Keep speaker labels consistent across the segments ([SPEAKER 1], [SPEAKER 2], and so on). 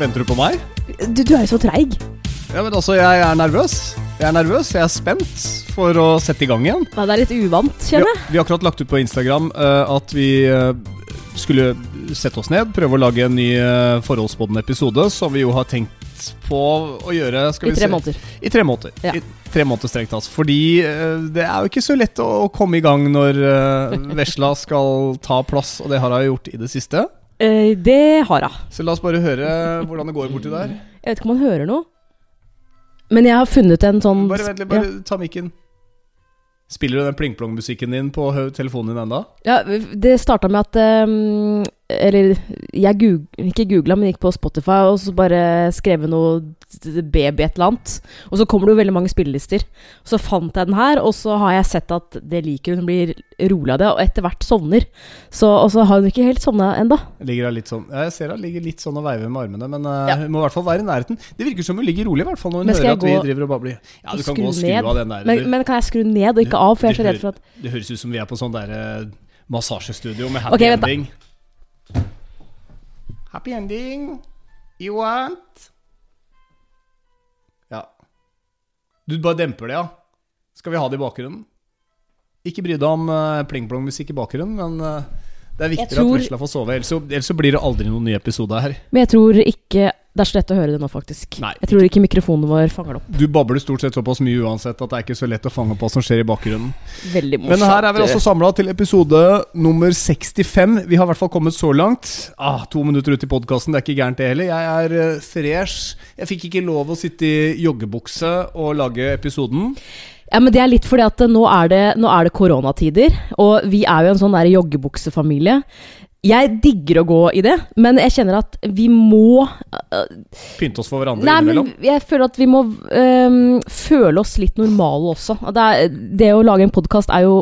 [SPEAKER 1] Venter du på meg?
[SPEAKER 2] Du, du er jo så treig.
[SPEAKER 1] Ja, men altså, jeg er nervøs. Jeg er nervøs, jeg er spent for å sette i gang igjen.
[SPEAKER 2] Ja, det er litt uvant,
[SPEAKER 1] Vi
[SPEAKER 2] kjenner jeg.
[SPEAKER 1] vi har akkurat lagt ut på Instagram uh, at vi uh, skulle sette oss ned, prøve å lage en ny uh, forholdsbåndende episode, som vi jo har tenkt på å gjøre
[SPEAKER 2] I
[SPEAKER 1] vi
[SPEAKER 2] tre
[SPEAKER 1] se-
[SPEAKER 2] måneder.
[SPEAKER 1] I tre måneder.
[SPEAKER 2] Ja.
[SPEAKER 1] I tre måneder strengt tatt. Fordi eh, det er jo ikke så lett å, komme i gang når uh, vesla skal ta plass, og det har hun gjort i det siste.
[SPEAKER 2] Eh, det har hun.
[SPEAKER 1] Så la oss bare høre hvordan det går borti der.
[SPEAKER 2] Jeg vet ikke om han hører noe. Men jeg har funnet en sånn
[SPEAKER 1] Bare vent litt, bare ta mikken. Spiller du den pling-plong-musikken din på telefonen din enda?
[SPEAKER 2] Ja, det starta med at ehm, Eller jeg goog, ikke googla, men gikk på Spotify og så bare skrev noe baby et eller annet. Og så kommer det jo veldig mange spillelister. Så fant jeg den her, og så har jeg sett at det liker hun. Hun blir rolig av det, og etter hvert sovner. Så, og så har hun ikke helt sovna ennå.
[SPEAKER 1] Sånn Jeg ser hun ligger litt sånn og veiver med armene, men eh,
[SPEAKER 2] Ja.
[SPEAKER 1] hun må i hvert fall være i nærheten. Det virker som hun ligger rolig, i hvert fall når hun hører at vi driver og babler. Ja, du kan gå og
[SPEAKER 2] skru ned?
[SPEAKER 1] av den der.
[SPEAKER 2] Men, men kan jeg skru ned og ikke av, for jeg er så redd for at
[SPEAKER 1] det høres ut som vi er på sånn der eh, massasjestudio med happy
[SPEAKER 2] Ok, vent da.
[SPEAKER 1] Happy ending you want Ja. Du bare demper det, ja. Skal vi ha det i bakgrunnen? Ikke bry deg om uh, pling-plong-musikk i bakgrunnen, men uh, det er viktig
[SPEAKER 2] tror-
[SPEAKER 1] at Vesla får sove. Ellers så, ellers så blir det aldri noen ny episode her.
[SPEAKER 2] Men jeg tror ikke det er så lett å høre det nå, faktisk.
[SPEAKER 1] Nei,
[SPEAKER 2] jeg tror ikke mikrofonen vår fanger det opp.
[SPEAKER 1] Du babler stort sett såpass mye uansett at det er ikke så lett å fange opp hva som skjer i bakgrunnen.
[SPEAKER 2] Veldig morsomt.
[SPEAKER 1] Men her er vi altså samla til episode nummer 65. Vi har i hvert fall kommet så langt. Ah, to minutter ut i podkasten, det er ikke gærent det heller. Jeg er uh, fresh. Jeg fikk ikke lov å sitte i joggebukse og lage episoden.
[SPEAKER 2] Ja, men det er litt fordi at nå er det, nå er det koronatider, og vi er jo en sånn der joggebuksefamilie. Jeg digger å gå i det, men jeg kjenner at vi må uh,
[SPEAKER 1] Pynte oss for hverandre
[SPEAKER 2] Nei, men
[SPEAKER 1] innimellom.
[SPEAKER 2] jeg føler at vi må øhm, føle oss litt normale også. Det, er, det å lage en podkast er jo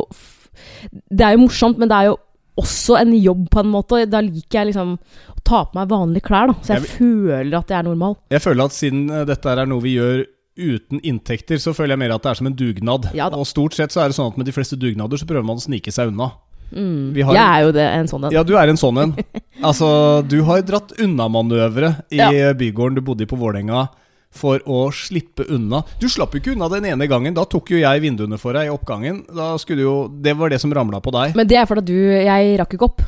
[SPEAKER 2] Det er jo morsomt, men det er jo også en jobb, på en måte. Da liker jeg liksom å ta på meg vanlige klær, da. Så jeg,
[SPEAKER 1] Jeg
[SPEAKER 2] føler at jeg er normal.
[SPEAKER 1] Jeg føler at siden eh, dette er noe vi gjør uten inntekter, så føler jeg mer at det er som en dugnad.
[SPEAKER 2] Ja
[SPEAKER 1] og stort sett så er det sånn at med de fleste dugnader så prøver man å snike seg unna.
[SPEAKER 2] Mm.
[SPEAKER 1] Har-
[SPEAKER 2] Jeg er jo det, en sånn en.
[SPEAKER 1] Ja, du er en sånn en. Altså, du har dratt unnamanøvre i
[SPEAKER 2] Ja.
[SPEAKER 1] bygården du bodde i på Vålerenga for å slippe unna. Du slapp jo ikke unna den ene gangen. Da tok jo jeg vinduene for deg i oppgangen. Da skulle du jo Det var det som ramla på deg.
[SPEAKER 2] Men det er fordi du Jeg rakk ikke opp.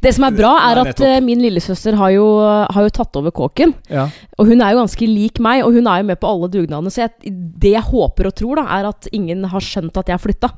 [SPEAKER 2] Det som er bra, er
[SPEAKER 1] Nei,
[SPEAKER 2] at eh, min lillesøster har jo, har jo tatt over kåken.
[SPEAKER 1] Ja.
[SPEAKER 2] Og hun er jo ganske lik meg, og hun er jo med på alle dugnadene. Så jeg, det jeg håper og tror, da, er at ingen har skjønt at jeg flytta.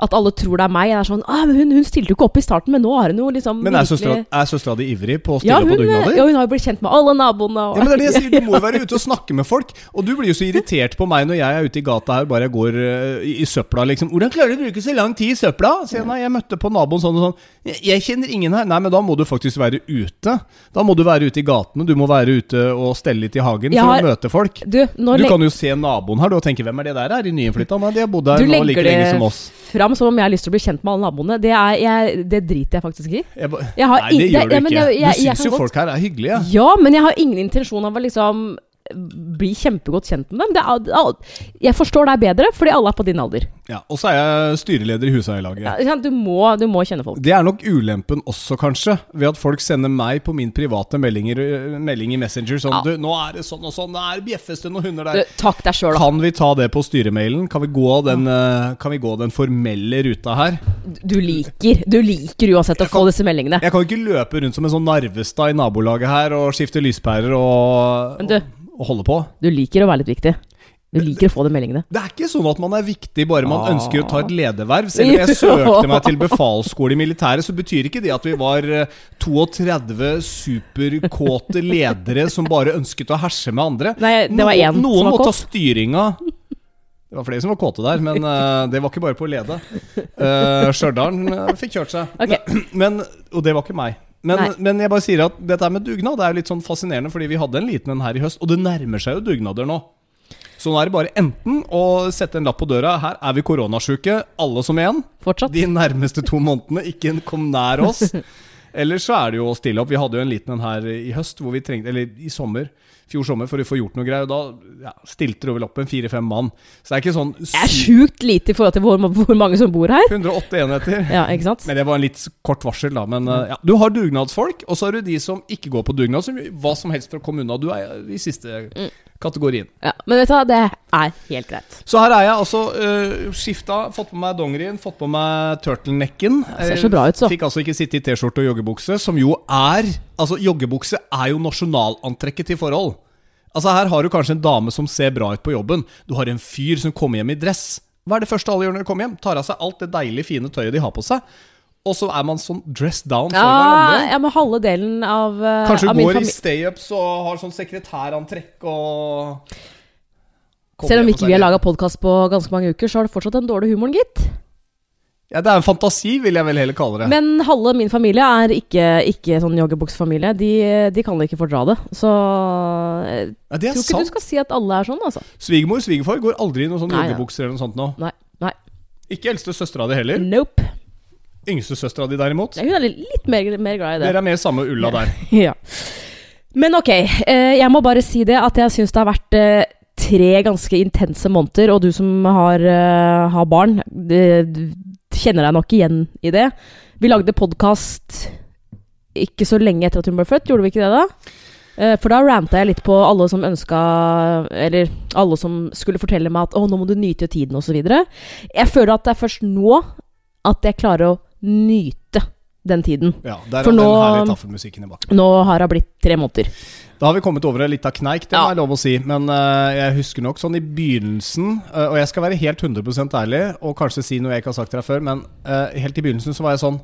[SPEAKER 2] At alle tror det er meg. Jeg er sånn, ah, men hun, hun stilte jo ikke opp i starten, men nå har hun jo liksom
[SPEAKER 1] Men er
[SPEAKER 2] virkelig-
[SPEAKER 1] søstera, er di ivrig på å stille
[SPEAKER 2] ja,
[SPEAKER 1] på
[SPEAKER 2] hun,
[SPEAKER 1] dugnader?
[SPEAKER 2] ja, hun har jo blitt kjent med alle naboene. Og,
[SPEAKER 1] Ja, men det er det jeg sier, Du må jo være ute og snakke med folk. Og du blir jo så irritert på meg når jeg er ute i gata her bare jeg går uh, i, søpla. liksom 'Hvordan klarer du å bruke så lang tid i søpla?' Sier jeg, nei, jeg møtte på naboen sånn og sånn. Jeg, 'Jeg kjenner ingen her.' Nei, men da må du faktisk være ute. Da må du være ute i gatene. Du må være ute og stelle litt i hagen
[SPEAKER 2] Jeg
[SPEAKER 1] for
[SPEAKER 2] har-
[SPEAKER 1] å møte folk.
[SPEAKER 2] Du,
[SPEAKER 1] Du kan jo se naboen her du, og tenke 'Hvem er det der?' Er de nyinnflytta? Nei, de har bodd her nå like lenge som oss.
[SPEAKER 2] fram som om jeg har lyst til å bli kjent med alle naboene. Det, er, jeg, det driter jeg faktisk i.
[SPEAKER 1] Jeg ba,
[SPEAKER 2] Jeg har
[SPEAKER 1] nei, det gjør du ikke.
[SPEAKER 2] jeg-
[SPEAKER 1] du syns jo folk her er hyggelige.
[SPEAKER 2] Ja, men jeg har ingen intensjon av å liksom bli kjempegodt kjent med dem. Det er, jeg forstår deg bedre, fordi alle er på din alder.
[SPEAKER 1] Ja, Og så er jeg styreleder i Huseierlaget.
[SPEAKER 2] Ja, du, må, du må kjenne folk.
[SPEAKER 1] Det er nok ulempen også, kanskje, ved at folk sender meg på min private meldinger, melding i Messenger sånn
[SPEAKER 2] Ja.
[SPEAKER 1] du, 'Nå er det sånn og sånn, det er bjeffes det noen hunder
[SPEAKER 2] Du,
[SPEAKER 1] der'.
[SPEAKER 2] takk deg selv, da.
[SPEAKER 1] Kan vi ta det på styremailen? Kan vi gå den, øh, kan vi gå den formelle ruta her?
[SPEAKER 2] Du liker Du liker uansett å få disse meldingene.
[SPEAKER 1] Jeg kan jo ikke løpe rundt som en sånn Narvestad i nabolaget her og skifte lyspærer og,
[SPEAKER 2] Men du-
[SPEAKER 1] og holde på.
[SPEAKER 2] Du liker å være litt viktig. Du liker å få de meldingene.
[SPEAKER 1] Det er ikke sånn at man er viktig bare man
[SPEAKER 2] Ah.
[SPEAKER 1] ønsker å ta et lederverv. Selv om jeg søkte meg til befalsskole i militæret, så betyr ikke det at vi var eh, 32 superkåte ledere som bare ønsket å herse med andre.
[SPEAKER 2] Nei, det var én
[SPEAKER 1] noen, noen må ta styringa. Det var flere som var kåte der, men uh, det var ikke bare på å lede. Uh, Stjørdal uh, fikk kjørt seg.
[SPEAKER 2] Ok.
[SPEAKER 1] Men, og det var ikke meg. Men, men jeg bare sier at dette med dugnad Det er litt sånn fascinerende, fordi vi hadde en liten en her i høst, og det nærmer seg jo dugnader nå. Så nå er det bare enten å sette en lapp på døra Her er vi koronasjuke, alle som.
[SPEAKER 2] Fortsatt.
[SPEAKER 1] De nærmeste to månedene. Ikke kom nær oss. Ellers så er det jo å stille opp. Vi hadde jo en liten en her i høst, hvor vi trengte, eller i sommer, fjor sommer, for å få gjort noe greier. Og da ja, stilte det vel opp en fire-fem mann. Så det er ikke sånn
[SPEAKER 2] Det er sjukt lite i forhold til hvor, hvor mange som bor her.
[SPEAKER 1] 108 enheter.
[SPEAKER 2] Ja, ikke sant?
[SPEAKER 1] Men det var en litt kort varsel, da. Men uh, ja, du har dugnadsfolk, og så har du de som ikke går på dugnad, som gjør hva som helst for å komme unna. Du er i siste kategorien.
[SPEAKER 2] Ja, Men vet du hva, det er helt greit.
[SPEAKER 1] Så her er jeg altså uh, skifta, fått på meg dongerien, fått på meg turtlenecken.
[SPEAKER 2] Ser så bra ut, så.
[SPEAKER 1] Fikk altså ikke sitte i T-skjorte og joggebukse, som jo er Altså, joggebukse er jo nasjonalantrekket til forhold. Altså, her har du kanskje en dame som ser bra ut på jobben. Du har en fyr som kommer hjem i dress. Hva er det første alle gjør når de kommer hjem? Tar av seg alt det deilige, fine tøyet de har på seg. Og så er man sånn dressed down for
[SPEAKER 2] Ja,
[SPEAKER 1] hverandre.
[SPEAKER 2] ja men halve delen av, uh,
[SPEAKER 1] Kanskje
[SPEAKER 2] av
[SPEAKER 1] går i stay-ups og har sånn sekretærantrekk og
[SPEAKER 2] Selv om ikke vi har laga podkast på ganske mange uker, så har du fortsatt den dårlige humoren, gitt.
[SPEAKER 1] Ja, Det er en fantasi, vil jeg vel heller kalle det.
[SPEAKER 2] Men halve min familie er ikke, ikke sånn joggebuksefamilie. De, de kan ikke fordra det. Så jeg
[SPEAKER 1] ja, det
[SPEAKER 2] tror ikke
[SPEAKER 1] sant.
[SPEAKER 2] du skal si at alle er sånn, altså.
[SPEAKER 1] Svigermor og svigerfar går aldri i noen sånne joggebukser eller noe sånt nå.
[SPEAKER 2] Nei. nei.
[SPEAKER 1] Ikke eldste søstera di heller.
[SPEAKER 2] Nope.
[SPEAKER 1] Yngste søstera di derimot.
[SPEAKER 2] Ja, Hun er litt, mer, mer glad i det.
[SPEAKER 1] Dere er mer samme ulla der.
[SPEAKER 2] Ja. Men ok, eh, jeg må bare si det at jeg syns det har vært eh, tre ganske intense måneder, og du som har, eh, har barn, det, kjenner deg nok igjen i det. Vi lagde podkast ikke så lenge etter at hun ble født, gjorde vi ikke det da? Eh, For da ranta jeg litt på alle som ønska Eller alle som skulle fortelle meg at 'å, nå må du nyte tiden', osv. Jeg føler at det er først nå at jeg klarer å nyte den tiden.
[SPEAKER 1] Ja, Der
[SPEAKER 2] For
[SPEAKER 1] er den
[SPEAKER 2] nå-
[SPEAKER 1] herlige taffelmusikken i bakgrunnen.
[SPEAKER 2] Nå har det blitt tre måneder.
[SPEAKER 1] Da har vi kommet over en liten kneik, det må jeg lov å si. Men uh, jeg husker nok sånn i begynnelsen, uh, og jeg skal være helt 100 ærlig, og kanskje si noe jeg ikke har sagt til deg før, men uh, helt i begynnelsen så var jeg sånn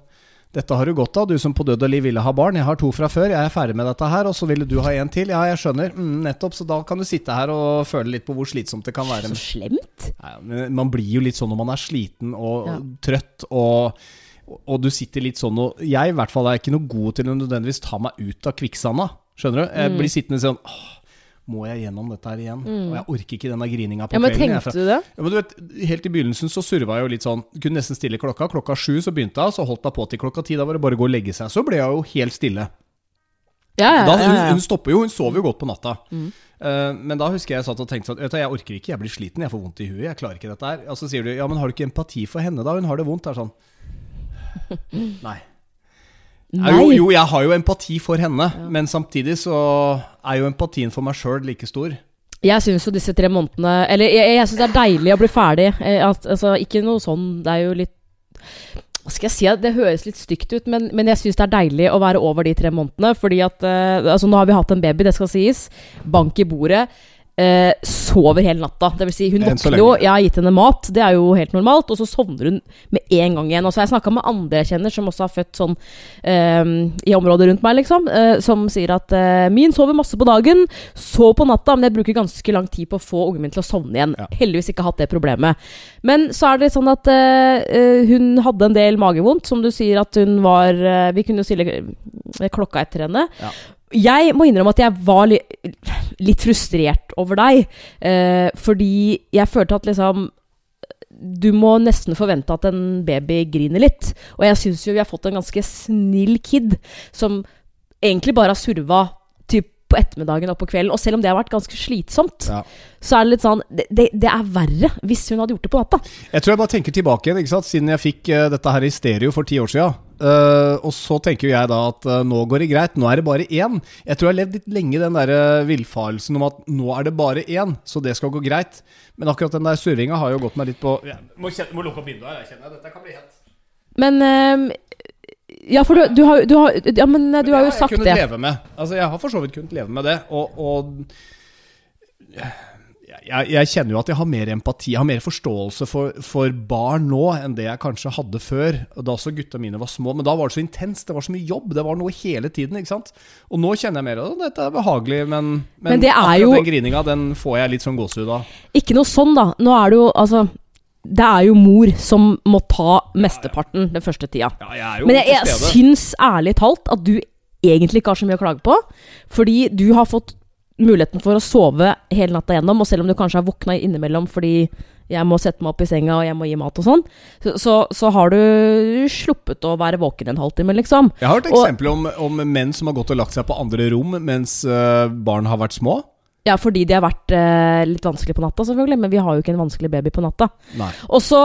[SPEAKER 1] dette har du godt av, du som på død og liv ville ha barn. Jeg har to fra før, jeg er ferdig med dette her, og så ville du ha en til. Ja, jeg skjønner. Mm, nettopp. Så da kan du sitte her og føle litt på hvor slitsomt det kan være.
[SPEAKER 2] Så slemt.
[SPEAKER 1] Nei, man blir jo litt sånn når man er sliten og
[SPEAKER 2] Ja.
[SPEAKER 1] trøtt og, og du sitter litt sånn og Jeg i hvert fall er ikke noe god til å nødvendigvis ta meg ut av kvikksanda. Skjønner du? Jeg
[SPEAKER 2] Mm.
[SPEAKER 1] blir sittende sånn Åh, må jeg gjennom dette her igjen? Og jeg orker ikke denne grininga på
[SPEAKER 2] Ja, men
[SPEAKER 1] kvelden.
[SPEAKER 2] tenkte du det?
[SPEAKER 1] ja, men du vet, Helt i begynnelsen så surva jeg jo litt sånn. Kunne nesten stille klokka. Klokka sju så begynte jeg, så holdt jeg på til klokka ti. Da var det bare å gå og legge seg. Så ble jeg jo helt stille.
[SPEAKER 2] Ja, ja,
[SPEAKER 1] Da, hun, hun stopper jo, hun sover jo godt på natta.
[SPEAKER 2] Mm.
[SPEAKER 1] Uh, men da husker jeg jeg satt og tenkte sånn Vet du, Jeg orker ikke, jeg blir sliten, jeg får vondt i huet. Jeg klarer ikke dette her. Og så sier du ja, men har du ikke empati for henne, da? Hun har det vondt. Det er sånn Nei. Jo, jo, jeg har jo empati for henne, men samtidig så er jo empatien for meg sjøl like stor.
[SPEAKER 2] Jeg syns jo disse tre månedene Eller jeg, jeg syns det er deilig å bli ferdig. Eh, At, altså, ikke noe sånn Det er jo litt Hva skal jeg si? Det høres litt stygt ut, men, men jeg syns det er deilig å være over de tre månedene. Fordi at eh, Altså, nå har vi hatt en baby, det skal sies. Bank i bordet. Eh, sover hele natta. Det vil si, hun våkner jo, jeg har gitt henne mat, det er jo helt normalt, og så sovner hun med en gang igjen. Og så har jeg snakka med andre jeg kjenner som også har født sånn eh, i området rundt meg, liksom, eh, som sier at eh, min sover masse på dagen, sov på natta, men jeg bruker ganske lang tid på å få ungen min til å sovne igjen.
[SPEAKER 1] Ja.
[SPEAKER 2] Heldigvis ikke hatt det problemet. Men så er det sånn at eh, eh, hun hadde en del magevondt, som du sier at hun var Vi kunne jo stille klokka etter henne.
[SPEAKER 1] Ja.
[SPEAKER 2] Jeg må innrømme at jeg var li litt frustrert over deg, eh, fordi jeg følte at liksom du må nesten forvente at en baby griner litt. Og jeg syns jo vi har fått en ganske snill kid som egentlig bare har surva typ på ettermiddagen og på kvelden. Og selv om det har vært ganske slitsomt,
[SPEAKER 1] Ja.
[SPEAKER 2] så er det litt sånn det, det, er verre hvis hun hadde gjort det på natta.
[SPEAKER 1] Jeg tror jeg bare tenker tilbake igjen, ikke sant? siden jeg fikk uh, dette her i stereo for ti år siden. Eh, og så tenker jo jeg da at uh, nå går det greit, nå er det bare én. Jeg tror jeg har levd litt lenge i den der eh, villfarelsen om at nå er det bare én, så det skal gå greit. Men akkurat den der survinga har jo gått meg litt på Jeg må, kjenne, må lukke opp vinduet her, jeg kjenner dette kan bli helt
[SPEAKER 2] Men ehm, Ja, for du, du, har, du har Ja, men du har jo sagt
[SPEAKER 1] Det
[SPEAKER 2] sagt
[SPEAKER 1] jeg kunnet
[SPEAKER 2] det.
[SPEAKER 1] leve med. Altså, jeg har for så vidt kunnet leve med det. Og, og jeg, jeg kjenner jo at jeg har mer empati, jeg har mer forståelse for, for barn nå enn det jeg kanskje hadde før. Da også gutta mine var små. Men da var det så intenst, det var så mye jobb. Det var noe hele tiden. ikke sant? Og nå kjenner jeg mer at dette er behagelig, men, men,
[SPEAKER 2] Men
[SPEAKER 1] akkurat
[SPEAKER 2] jo-
[SPEAKER 1] den grininga den får jeg litt sånn gåsehud av.
[SPEAKER 2] Ikke noe sånn, da. Nå er det jo altså Det er jo mor som må ta mesteparten den første tida.
[SPEAKER 1] Ja, jeg
[SPEAKER 2] Men jeg, jeg syns ærlig talt at du egentlig ikke har så mye å klage på. Fordi du har fått muligheten for å sove hele natta gjennom, og selv om du kanskje har våkna innimellom fordi jeg må sette meg opp i senga, og jeg må gi mat og sånn, så, så, så har du sluppet å være våken en halvtime, liksom.
[SPEAKER 1] Jeg har hørt eksempler om, om menn som har gått og lagt seg på andre rom mens eh, barn har vært små.
[SPEAKER 2] Ja, fordi de har vært eh, litt vanskelig på natta, selvfølgelig, men vi har jo ikke en vanskelig baby på natta.
[SPEAKER 1] Nei.
[SPEAKER 2] Og så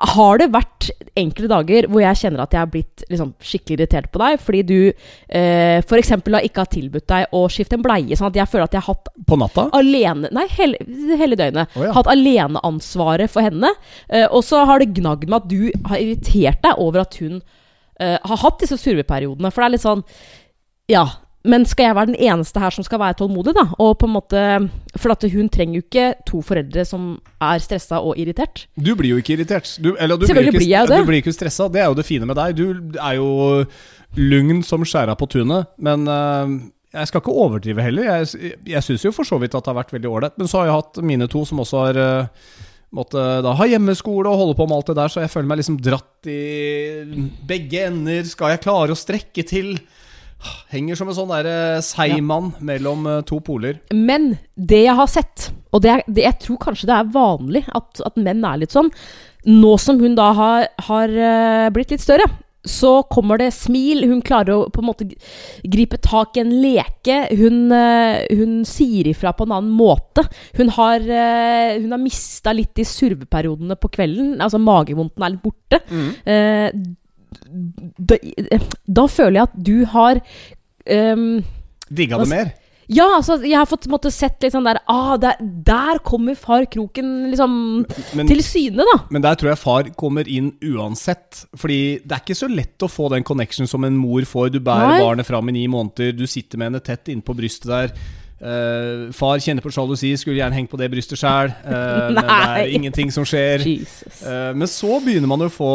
[SPEAKER 2] har det vært enkelte dager hvor jeg kjenner at jeg har blitt liksom, skikkelig irritert på deg, fordi du eh, f.eks. ikke har tilbudt deg å skifte en bleie, sånn at jeg føler at jeg har hatt
[SPEAKER 1] På natta?
[SPEAKER 2] alene Nei, hele, hele døgnet.
[SPEAKER 1] Å, ja.
[SPEAKER 2] Hatt aleneansvaret for henne. Eh, og så har det gnagd med at du har irritert deg over at hun eh, har hatt disse surveperiodene. For det er litt sånn Ja. Men skal jeg være den eneste her som skal være tålmodig, da? Og på en måte For at hun trenger jo ikke to foreldre som er stressa og irritert.
[SPEAKER 1] Du blir jo ikke irritert. Du, eller, du
[SPEAKER 2] Selvfølgelig
[SPEAKER 1] blir, ikke,
[SPEAKER 2] blir jeg jo det.
[SPEAKER 1] Du blir ikke stressa. Det er jo det fine med deg. Du er jo lugn som skjæra på tunet. Men eh, jeg skal ikke overdrive heller. Jeg, jeg syns jo for så vidt at det har vært veldig ålreit. Men så har jeg hatt mine to som også har uh, måtte da ha hjemmeskole og holde på med alt det der, så jeg føler meg liksom dratt i begge ender. Skal jeg klare å strekke til? Henger som en sånn der seigmann ja. mellom eh, to poler.
[SPEAKER 2] Men det jeg har sett, og det, det, jeg tror kanskje det er vanlig at, at menn er litt sånn Nå som hun da har, har eh, blitt litt større, så kommer det smil. Hun klarer å på en måte gripe tak i en leke. Hun, eh, hun sier ifra på en annen måte. Hun har, hun har mista litt de surveperiodene på kvelden. Altså magevondten er litt borte. Eh, da, da føler jeg at du har um,
[SPEAKER 1] Digga det mer.
[SPEAKER 2] ja, altså, jeg har fått måtte, sett litt sånn der ah, der, der kommer far kroken liksom
[SPEAKER 1] Men,
[SPEAKER 2] til syne, da.
[SPEAKER 1] men der tror jeg far kommer inn uansett. Fordi det er ikke så lett å få den connection som en mor får. Du bærer
[SPEAKER 2] Nei.
[SPEAKER 1] barnet fram i ni måneder, du sitter med henne tett innpå brystet der. Eh, far kjenner på sjalusi, skulle gjerne hengt på det brystet sjæl. men det er ingenting som skjer. Eh, men så begynner man å få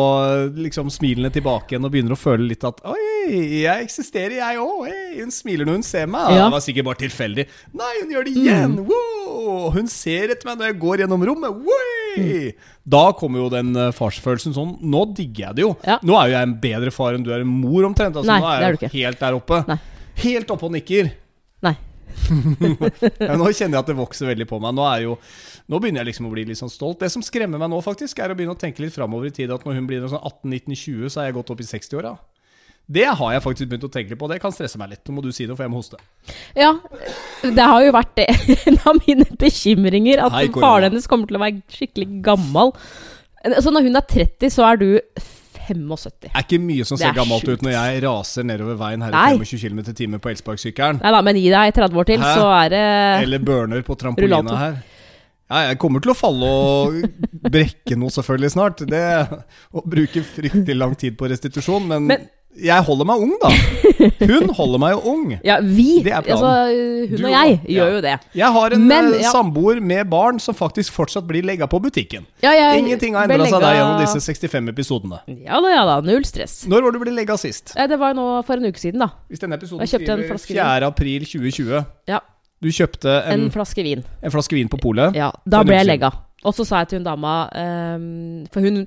[SPEAKER 1] liksom, smilene tilbake igjen og begynner å føle litt at Oi, jeg eksisterer, jeg òg. Hun smiler når hun ser meg.
[SPEAKER 2] Ja.
[SPEAKER 1] Det var sikkert bare tilfeldig. Nei, hun gjør det igjen! Wow! Hun ser etter meg når jeg går gjennom rommet. Mm. Da kommer jo den eh, farsfølelsen sånn. Nå digger jeg det jo.
[SPEAKER 2] Ja.
[SPEAKER 1] Nå er jo jeg en bedre far enn du er en mor, omtrent. Altså,
[SPEAKER 2] Nei,
[SPEAKER 1] nå er jeg
[SPEAKER 2] er
[SPEAKER 1] helt der oppe.
[SPEAKER 2] Nei.
[SPEAKER 1] Helt oppe og nikker.
[SPEAKER 2] Nei.
[SPEAKER 1] Ja, nå kjenner jeg at det vokser veldig på meg. Nå, er jo, nå begynner jeg liksom å bli litt sånn stolt. Det som skremmer meg nå, faktisk, er å begynne å tenke litt framover i tid. At når hun blir sånn 18-19-20, så er jeg gått opp i 60-åra. Det har jeg faktisk begynt å tenke litt på. Det kan stresse meg litt. Nå må du si det, for jeg må hoste.
[SPEAKER 2] Ja, det har jo vært det. en av mine bekymringer. At
[SPEAKER 1] Hei,
[SPEAKER 2] faren hennes kommer til å være skikkelig gammel. Så når hun er 30, så er du 75.
[SPEAKER 1] Det er ikke mye som ser
[SPEAKER 2] er
[SPEAKER 1] gammelt ut når jeg raser nedover veien her i 25 km i timen på elsparkesykkelen.
[SPEAKER 2] Nei da, men gi deg 30 år til,
[SPEAKER 1] Hæ?
[SPEAKER 2] så er det
[SPEAKER 1] Eller burner på trampolina
[SPEAKER 2] Rullator.
[SPEAKER 1] her. Ja, jeg kommer til å falle og brekke noe selvfølgelig snart. Det Å bruke fryktelig lang tid på restitusjon. Men,
[SPEAKER 2] Men-
[SPEAKER 1] jeg holder meg ung, da. Hun holder meg jo ung.
[SPEAKER 2] Ja, vi, altså hun
[SPEAKER 1] Du
[SPEAKER 2] og jeg,
[SPEAKER 1] og-
[SPEAKER 2] gjør
[SPEAKER 1] ja.
[SPEAKER 2] jo det.
[SPEAKER 1] Jeg har en
[SPEAKER 2] Men,
[SPEAKER 1] eh,
[SPEAKER 2] ja.
[SPEAKER 1] samboer med barn som faktisk fortsatt blir legga på butikken.
[SPEAKER 2] Ja, jeg
[SPEAKER 1] Ingenting har
[SPEAKER 2] ble
[SPEAKER 1] endra seg der gjennom disse 65 episodene.
[SPEAKER 2] Ja da, ja da. Null stress.
[SPEAKER 1] Når var du blitt legga sist?
[SPEAKER 2] Eh, Det var nå for en uke siden, da.
[SPEAKER 1] Hvis denne episoden skriver
[SPEAKER 2] flaske
[SPEAKER 1] 4. april 2020.
[SPEAKER 2] Ja,
[SPEAKER 1] Du kjøpte en,
[SPEAKER 2] En flaske vin.
[SPEAKER 1] en flaske vin på polet.
[SPEAKER 2] Ja, Da ble jeg legga. Og så sa jeg til hun dama um, For hun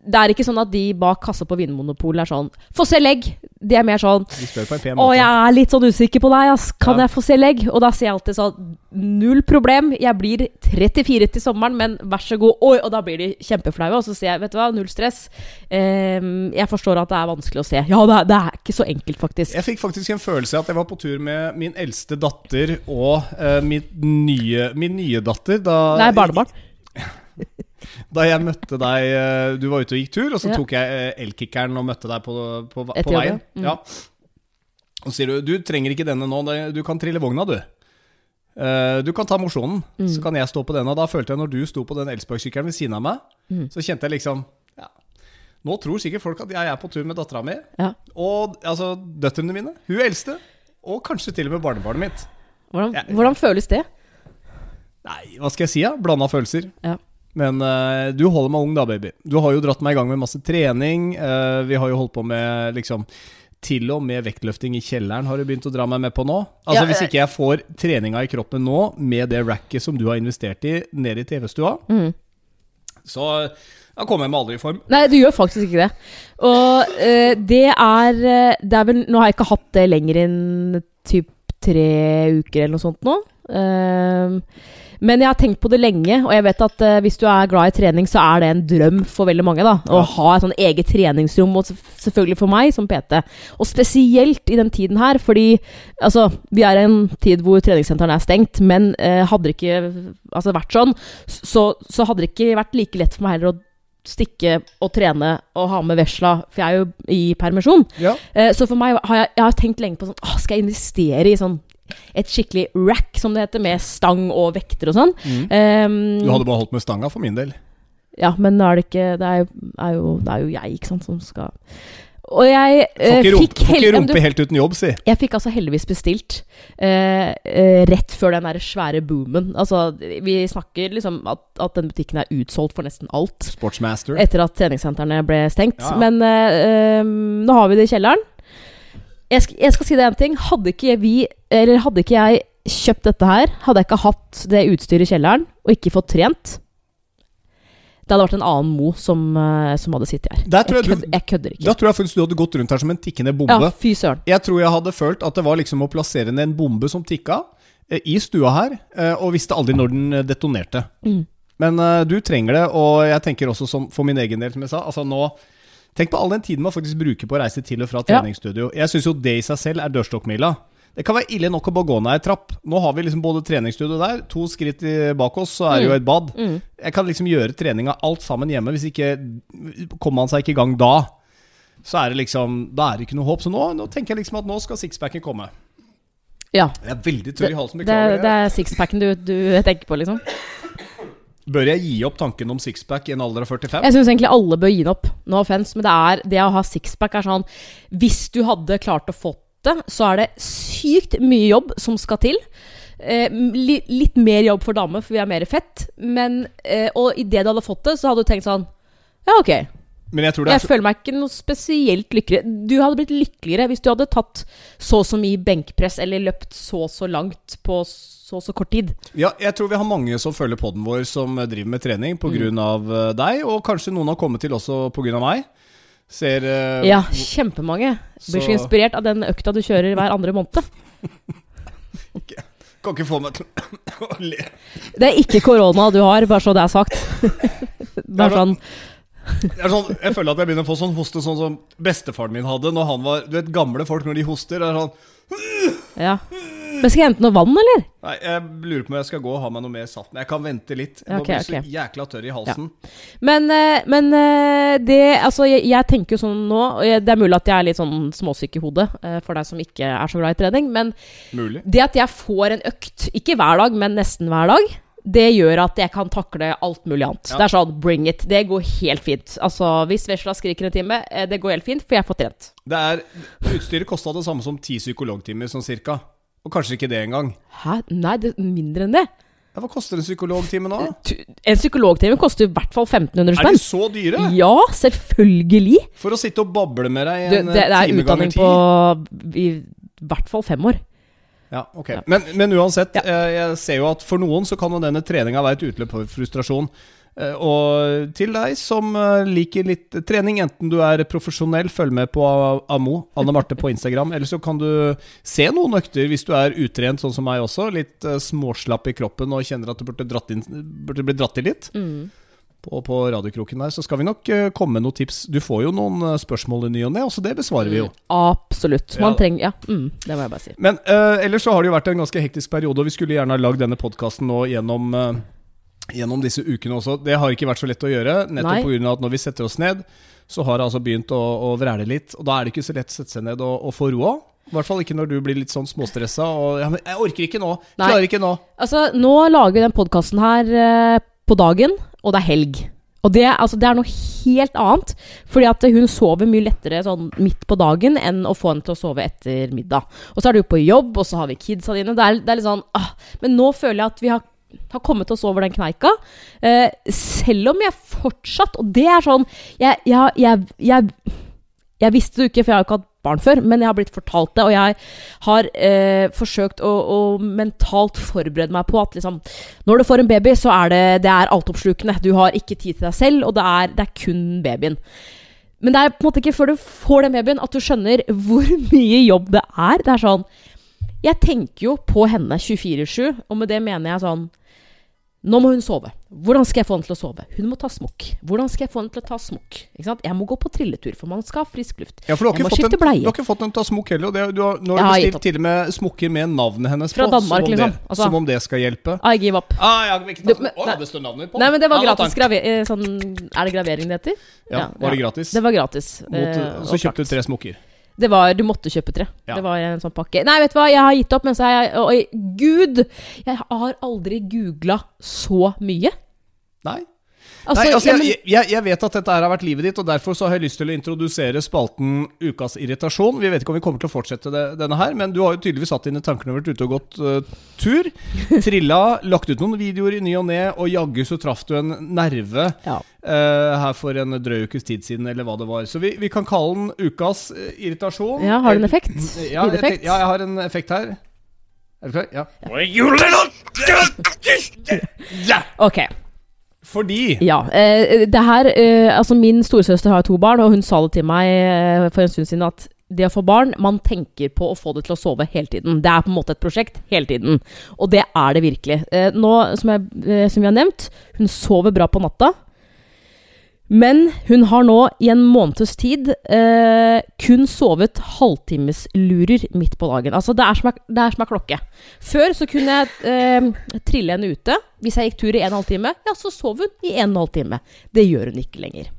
[SPEAKER 2] Det er ikke sånn at de bak kassa på Vinmonopolet er sånn Få se legg! De er mer sånn Å, jeg er litt sånn usikker på deg, ass. Kan
[SPEAKER 1] Ja.
[SPEAKER 2] jeg få se legg? Og da sier jeg alltid sånn Null problem. Jeg blir 34 til sommeren, men vær så god. Oi, og da blir de kjempeflaue. Og så sier jeg, vet du hva, null stress. Um, jeg forstår at det er vanskelig å se. Ja, det er, det er ikke så enkelt, faktisk.
[SPEAKER 1] Jeg fikk faktisk en følelse av at jeg var på tur med min eldste datter og uh, min, nye, min nye datter da
[SPEAKER 2] Nei, barnebarn.
[SPEAKER 1] Da jeg møtte deg eh, Du var ute og gikk tur, og så tok jeg eh, elkickeren og møtte deg på, på, på,
[SPEAKER 2] jobb,
[SPEAKER 1] veien.
[SPEAKER 2] ja. Mm.
[SPEAKER 1] Ja. Og så sier du du trenger ikke denne nå, du kan trille vogna, du. Uh, du kan ta mosjonen,
[SPEAKER 2] Mm.
[SPEAKER 1] så kan jeg stå på den. Og da følte jeg, når du sto på den elsparkesykkelen ved siden av meg,
[SPEAKER 2] Mm.
[SPEAKER 1] så kjente jeg liksom ja, Nå tror sikkert folk at jeg er på tur med dattera mi.
[SPEAKER 2] Ja.
[SPEAKER 1] Og altså, døtrene mine. Hun eldste. Og kanskje til og med barnebarnet mitt.
[SPEAKER 2] Hvordan,
[SPEAKER 1] jeg,
[SPEAKER 2] hvordan føles det?
[SPEAKER 1] Nei, hva skal jeg si? Ja? Blanda følelser.
[SPEAKER 2] Ja.
[SPEAKER 1] Men uh, du holder meg ung da, baby. Du har jo dratt meg i gang med masse trening. Uh, vi har jo holdt på med liksom Til og med vektløfting i kjelleren har du begynt å dra meg med på nå. Altså
[SPEAKER 2] Ja,
[SPEAKER 1] Hvis
[SPEAKER 2] eh.
[SPEAKER 1] ikke jeg får treninga i kroppen nå, med det racket som du har investert i, ned i TV-stua,
[SPEAKER 2] mm.
[SPEAKER 1] så da kommer jeg meg aldri i form.
[SPEAKER 2] Nei, du gjør faktisk ikke det. Og uh, det er Det er vel Nå har jeg ikke hatt det lenger enn typ tre uker eller noe sånt nå. Ehm, men jeg har tenkt på det lenge, og jeg vet at uh, hvis du er glad i trening, så er det en drøm for veldig mange. da Å ha et sånn eget treningsrom, og selvfølgelig for meg som PT. Og spesielt i den tiden her, fordi altså, vi er i en tid hvor treningssentrene er stengt, men uh, hadde det ikke altså, vært sånn, så, så hadde det ikke vært like lett for meg heller å stikke og trene og ha med vesla, for jeg er jo i permisjon.
[SPEAKER 1] Ja.
[SPEAKER 2] Eh, så for meg har jeg, jeg har tenkt lenge på sånn Skal jeg investere i sånn et skikkelig rack, som det heter, med stang og vekter og sånn?
[SPEAKER 1] Mm.
[SPEAKER 2] Um,
[SPEAKER 1] Du hadde bare holdt med stanga for min del.
[SPEAKER 2] Ja, men nå er det ikke Det er jo, er jo, det er jo jeg, ikke sant, som skal Og jeg eh, fikk
[SPEAKER 1] får ikke rumpe helt uten jobb, si.
[SPEAKER 2] jeg fikk altså heldigvis bestilt eh, eh, rett før den der svære boomen. Altså, vi snakker liksom at, at den butikken er utsolgt for nesten alt.
[SPEAKER 1] Sportsmaster.
[SPEAKER 2] Etter at treningssentrene ble stengt.
[SPEAKER 1] Ja.
[SPEAKER 2] Men eh, eh, nå har vi det i kjelleren. Jeg skal, jeg skal si deg en ting. Hadde ikke vi Eller hadde ikke jeg kjøpt dette her, hadde jeg ikke hatt det utstyret i kjelleren og ikke fått trent Det hadde vært en annen Mo som, eh, som hadde sittet her. Jeg,
[SPEAKER 1] jeg
[SPEAKER 2] kødder, jeg kødder ikke.
[SPEAKER 1] Da tror jeg faktisk du hadde gått rundt her som en tikkende bombe.
[SPEAKER 2] Ja, fy søren.
[SPEAKER 1] Jeg tror jeg hadde følt at det var liksom å plassere ned en bombe som tikka eh, i stua her, eh, og visste aldri når den detonerte.
[SPEAKER 2] Mm.
[SPEAKER 1] Men du trenger det, og jeg tenker også som, for min egen del, som jeg sa altså nå, Tenk på all den tiden man faktisk bruker på å reise til og fra treningsstudio. Jeg syns jo det i seg selv er dørstokkmila. Det kan være ille nok å bare gå ned ei trapp. Nå har vi liksom både treningsstudio der, to skritt bak oss, så er det jo et bad.
[SPEAKER 2] Mm.
[SPEAKER 1] Jeg kan liksom gjøre treninga alt sammen hjemme. Hvis ikke kommer man seg ikke i gang da, så er det liksom Da er det ikke noe håp. Så nå, nå tenker jeg liksom at nå skal sixpacken komme.
[SPEAKER 2] Ja.
[SPEAKER 1] Jeg er veldig tørr i halsen.
[SPEAKER 2] Det,
[SPEAKER 1] Beklager.
[SPEAKER 2] det er sixpacken du, du tenker på, liksom?
[SPEAKER 1] Bør jeg gi opp tanken om sixpack i en alder av 45?
[SPEAKER 2] Jeg syns egentlig alle bør gi den opp. No offense, men det, er, det å ha sixpack er sånn Hvis du hadde klart å få det, så er det sykt mye jobb som skal til. Eh, li, litt mer jobb for damer, for vi er mer fett. Men, eh, og idet du hadde fått det, så hadde du tenkt sånn Ja, ok.
[SPEAKER 1] Men jeg tror det
[SPEAKER 2] Jeg
[SPEAKER 1] er
[SPEAKER 2] føler meg ikke noe spesielt lykkeligere. Du hadde blitt lykkeligere hvis du hadde tatt så og så mye benkpress eller løpt så og så langt på så og så kort tid.
[SPEAKER 1] Ja, jeg tror vi har mange som følger podden vår som eh, driver med trening pga.
[SPEAKER 2] Mm.
[SPEAKER 1] eh, deg, og kanskje noen har kommet til også pga. meg. Ser uh,
[SPEAKER 2] Ja, kjempemange. Blir så inspirert av den økta du kjører hver andre måned.
[SPEAKER 1] Kan ikke få meg til å le.
[SPEAKER 2] Det er ikke korona du har, bare så det er sagt. Det er sånn
[SPEAKER 1] sånn, jeg føler at jeg begynner å få sånn hoste sånn som bestefaren min hadde når han var Du vet, gamle folk når de hoster, er sånn
[SPEAKER 2] Ja. Men skal jeg hente noe vann, eller?
[SPEAKER 1] Nei, jeg lurer på om jeg skal gå og ha meg noe mer saft. Men jeg kan vente litt. Jeg okay,
[SPEAKER 2] blir
[SPEAKER 1] okay. så jækla tørr i halsen.
[SPEAKER 2] Men, eh, men eh, det Altså, jeg, jeg tenker jo sånn nå Det er mulig at jeg er litt sånn småsyk i hodet eh, for deg som ikke er så glad i trening, men
[SPEAKER 1] Mulig.
[SPEAKER 2] det at jeg får en økt, ikke hver dag, men nesten hver dag, det gjør at jeg kan takle alt mulig annet.
[SPEAKER 1] Ja.
[SPEAKER 2] Det er sånn bring it. Det går helt fint. Altså, hvis vesla skriker en time, det går helt fint, for jeg får trent.
[SPEAKER 1] Det er, utstyret kosta det samme som ti psykologtimer, sånn cirka. Og kanskje ikke det engang.
[SPEAKER 2] Hæ? Nei, det er mindre enn det.
[SPEAKER 1] Ja, hva koster en psykologtime nå?
[SPEAKER 2] En psykologtime koster i hvert fall 1500 spenn.
[SPEAKER 1] Er de så dyre?
[SPEAKER 2] Ja, selvfølgelig.
[SPEAKER 1] For å sitte og bable med deg en
[SPEAKER 2] Du,
[SPEAKER 1] det,
[SPEAKER 2] det, det
[SPEAKER 1] eh,
[SPEAKER 2] er utdanning på i hvert fall fem år.
[SPEAKER 1] Ja, ok.
[SPEAKER 2] Ja.
[SPEAKER 1] Men, men uansett,
[SPEAKER 2] Ja.
[SPEAKER 1] eh, jeg ser jo at for noen så kan jo denne treninga være et utløp for frustrasjon. Eh, Og til deg som eh, liker litt trening, enten du er profesjonell, følg med på Amo, Anne Marte på Instagram, eller så kan du se noen økter hvis du er utrent, sånn som meg også, litt eh, småslapp i kroppen og kjenner at du burde, dratt inn, burde bli dratt i litt. På, på radiokroken der, så skal vi nok komme med noen tips. Du får jo noen spørsmål i ny og ne, også det besvarer vi jo.
[SPEAKER 2] Absolutt. Man
[SPEAKER 1] Ja.
[SPEAKER 2] trenger Ja, mm, det må jeg bare si.
[SPEAKER 1] Men uh, ellers så har det jo vært en ganske hektisk periode, og vi skulle gjerne ha lagd denne podkasten nå gjennom, eh, gjennom disse ukene også. Det har ikke vært så lett å gjøre, nettopp pga. at når vi setter oss ned, så har det altså begynt å, å vræle litt. Og da er det ikke så lett å sette seg ned og, og få roa. I hvert fall ikke når du blir litt sånn småstressa og ja, 'Jeg orker ikke nå!
[SPEAKER 2] Nei.
[SPEAKER 1] Klarer ikke nå!'
[SPEAKER 2] Altså, nå lager vi den podkasten her eh, på dagen, og det er helg. Og det, altså, det er noe helt annet. Fordi at hun sover mye lettere sånn midt på dagen enn å få henne til å sove etter middag. Og så er du på jobb, og så har vi kidsa dine. Det er, det er litt sånn ah, Men nå føler jeg at vi har, har kommet oss over den kneika. Eh, selv om jeg fortsatt Og det er sånn Jeg, jeg, jeg, jeg, jeg visste det ikke, for jeg har ikke hatt barn før, men jeg har blitt fortalt det, og jeg har eh, forsøkt å, å mentalt forberede meg på at liksom, når du får en baby, så er det, det er altoppslukende. Du har ikke tid til deg selv, og det er, det er kun babyen. Men det er på en måte ikke før du får den babyen at du skjønner hvor mye jobb det er. Det er sånn Jeg tenker jo på henne 24-7, og med det mener jeg sånn Nå må hun sove. Hvordan skal jeg få henne til å sove? Hun må ta smokk. Hvordan skal jeg få henne til å ta smokk? Ikke? Jeg må gå på trilletur, for man skal ha frisk luft.
[SPEAKER 1] Ja, for du har
[SPEAKER 2] Jeg
[SPEAKER 1] ikke fått en, du har ikke fått en ta smokk heller. Det, du har, nå har du bestilt til og med smokker med navnet hennes
[SPEAKER 2] Fra
[SPEAKER 1] på.
[SPEAKER 2] Danmark,
[SPEAKER 1] som om
[SPEAKER 2] liksom.
[SPEAKER 1] Det,
[SPEAKER 2] Altså-
[SPEAKER 1] som om det skal hjelpe.
[SPEAKER 2] I give up.
[SPEAKER 1] Ah, ja, hvilken
[SPEAKER 2] Du, men-
[SPEAKER 1] Å, det står navnet på.
[SPEAKER 2] Nei, men det var
[SPEAKER 1] Ja,
[SPEAKER 2] gratis gravering. eh, Sånn, er det gravering det heter?
[SPEAKER 1] Ja, var det gratis?
[SPEAKER 2] Det var gratis.
[SPEAKER 1] Mot,
[SPEAKER 2] eh,
[SPEAKER 1] så kjøpte du tre smokker.
[SPEAKER 2] Det var, Du måtte kjøpe tre.
[SPEAKER 1] Ja.
[SPEAKER 2] Det var en sånn pakke. Nei, vet du hva, jeg har gitt opp, men så har jeg Oi, gud! Jeg har aldri googla så mye.
[SPEAKER 1] Nei.
[SPEAKER 2] Altså,
[SPEAKER 1] Nei, altså, jeg, jeg, jeg vet at dette her har vært livet ditt, og derfor så har jeg lyst til å introdusere spalten Ukas irritasjon. Vi vet ikke om vi kommer til å fortsette det, denne her, men du har jo tydeligvis hatt dine tanker og vært ute og gått uh, tur. Trilla, lagt ut noen videoer i ny og ne, og jaggu så traff du en nerve
[SPEAKER 2] ja.
[SPEAKER 1] uh, her for en drøy ukes tid siden, eller hva det var. Så vi, vi kan kalle den Ukas uh, irritasjon.
[SPEAKER 2] ja, har du en effekt?
[SPEAKER 1] Ja, jeg, tenk- ja, jeg har en effekt her. Er du klar? Ja.
[SPEAKER 2] Ok.
[SPEAKER 1] Fordi
[SPEAKER 2] Ja. Eh, det her eh, Altså, min storesøster har to barn, og hun sa det til meg eh, for en stund siden at det å få barn, man tenker på å få det til å sove hele tiden. Det er på en måte et prosjekt hele tiden. Og det er det virkelig. Eh, nå, som, jeg, eh, som vi har nevnt, hun sover bra på natta. Men hun har nå i en måneds tid eh, kun sovet halvtimeslurer midt på dagen. Altså det er som ei, er klokke. Før så kunne jeg eh, trille henne ute. Hvis jeg gikk tur i en halvtime, ja, så sov hun i en halvtime. Det gjør hun ikke lenger.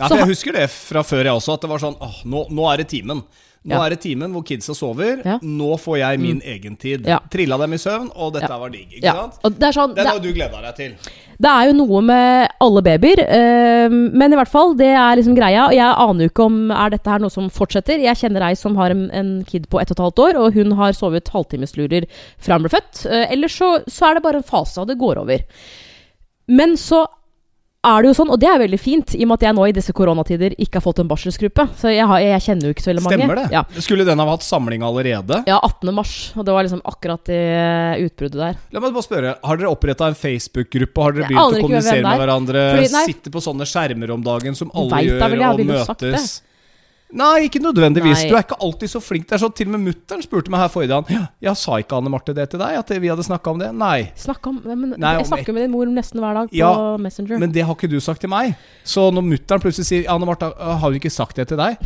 [SPEAKER 1] Ja, jeg husker det fra før, jeg også. At det var sånn åh, nå, nå er det timen. Nå er det timen hvor kidsa sover. Nå får jeg min egen tid. Trilla dem i søvn, og dette var digg. Ikke
[SPEAKER 2] Ja.
[SPEAKER 1] sant?
[SPEAKER 2] Og det er sånn det,
[SPEAKER 1] har du gleda deg til.
[SPEAKER 2] det er jo noe med alle babyer, øh, men i hvert fall, det er liksom greia. Og jeg aner jo ikke om er dette her noe som fortsetter. Jeg kjenner ei som har en, en kid på ett og et halvt år, og hun har sovet halvtimeslurer fra hun ble født. Uh, ellers så, så er det bare en fase, og det går over. Men så er det jo sånn, og det er veldig fint, i og med at jeg nå i disse koronatider ikke har fått en barselsgruppe. Så jeg, har, jeg kjenner jo ikke så veldig mange.
[SPEAKER 1] Stemmer det?
[SPEAKER 2] Ja.
[SPEAKER 1] Skulle den ha hatt samling allerede?
[SPEAKER 2] ja, 18. mars. Og det var liksom akkurat i utbruddet der.
[SPEAKER 1] La meg bare spørre, Har dere oppretta en Facebook-gruppe? Har dere begynt å kommunisere med
[SPEAKER 2] er.
[SPEAKER 1] hverandre?
[SPEAKER 2] Fordi-
[SPEAKER 1] Sitter på sånne skjermer om dagen som alle
[SPEAKER 2] vet
[SPEAKER 1] gjør, og møtes? Nei, ikke nødvendigvis.
[SPEAKER 2] Nei.
[SPEAKER 1] Du er ikke alltid så flink. Det er sånn, Til og med mutter'n spurte meg her forrige dag ja, ja, Sa ikke Anne Marte det til deg? At vi hadde snakka om det? Nei.
[SPEAKER 2] Om, men,
[SPEAKER 1] Nei,
[SPEAKER 2] jeg snakker med din mor nesten hver dag på
[SPEAKER 1] Ja,
[SPEAKER 2] Messenger.
[SPEAKER 1] Men det har ikke du sagt til meg. Så når mutter'n plutselig sier Anne Marte, har hun ikke sagt det til deg?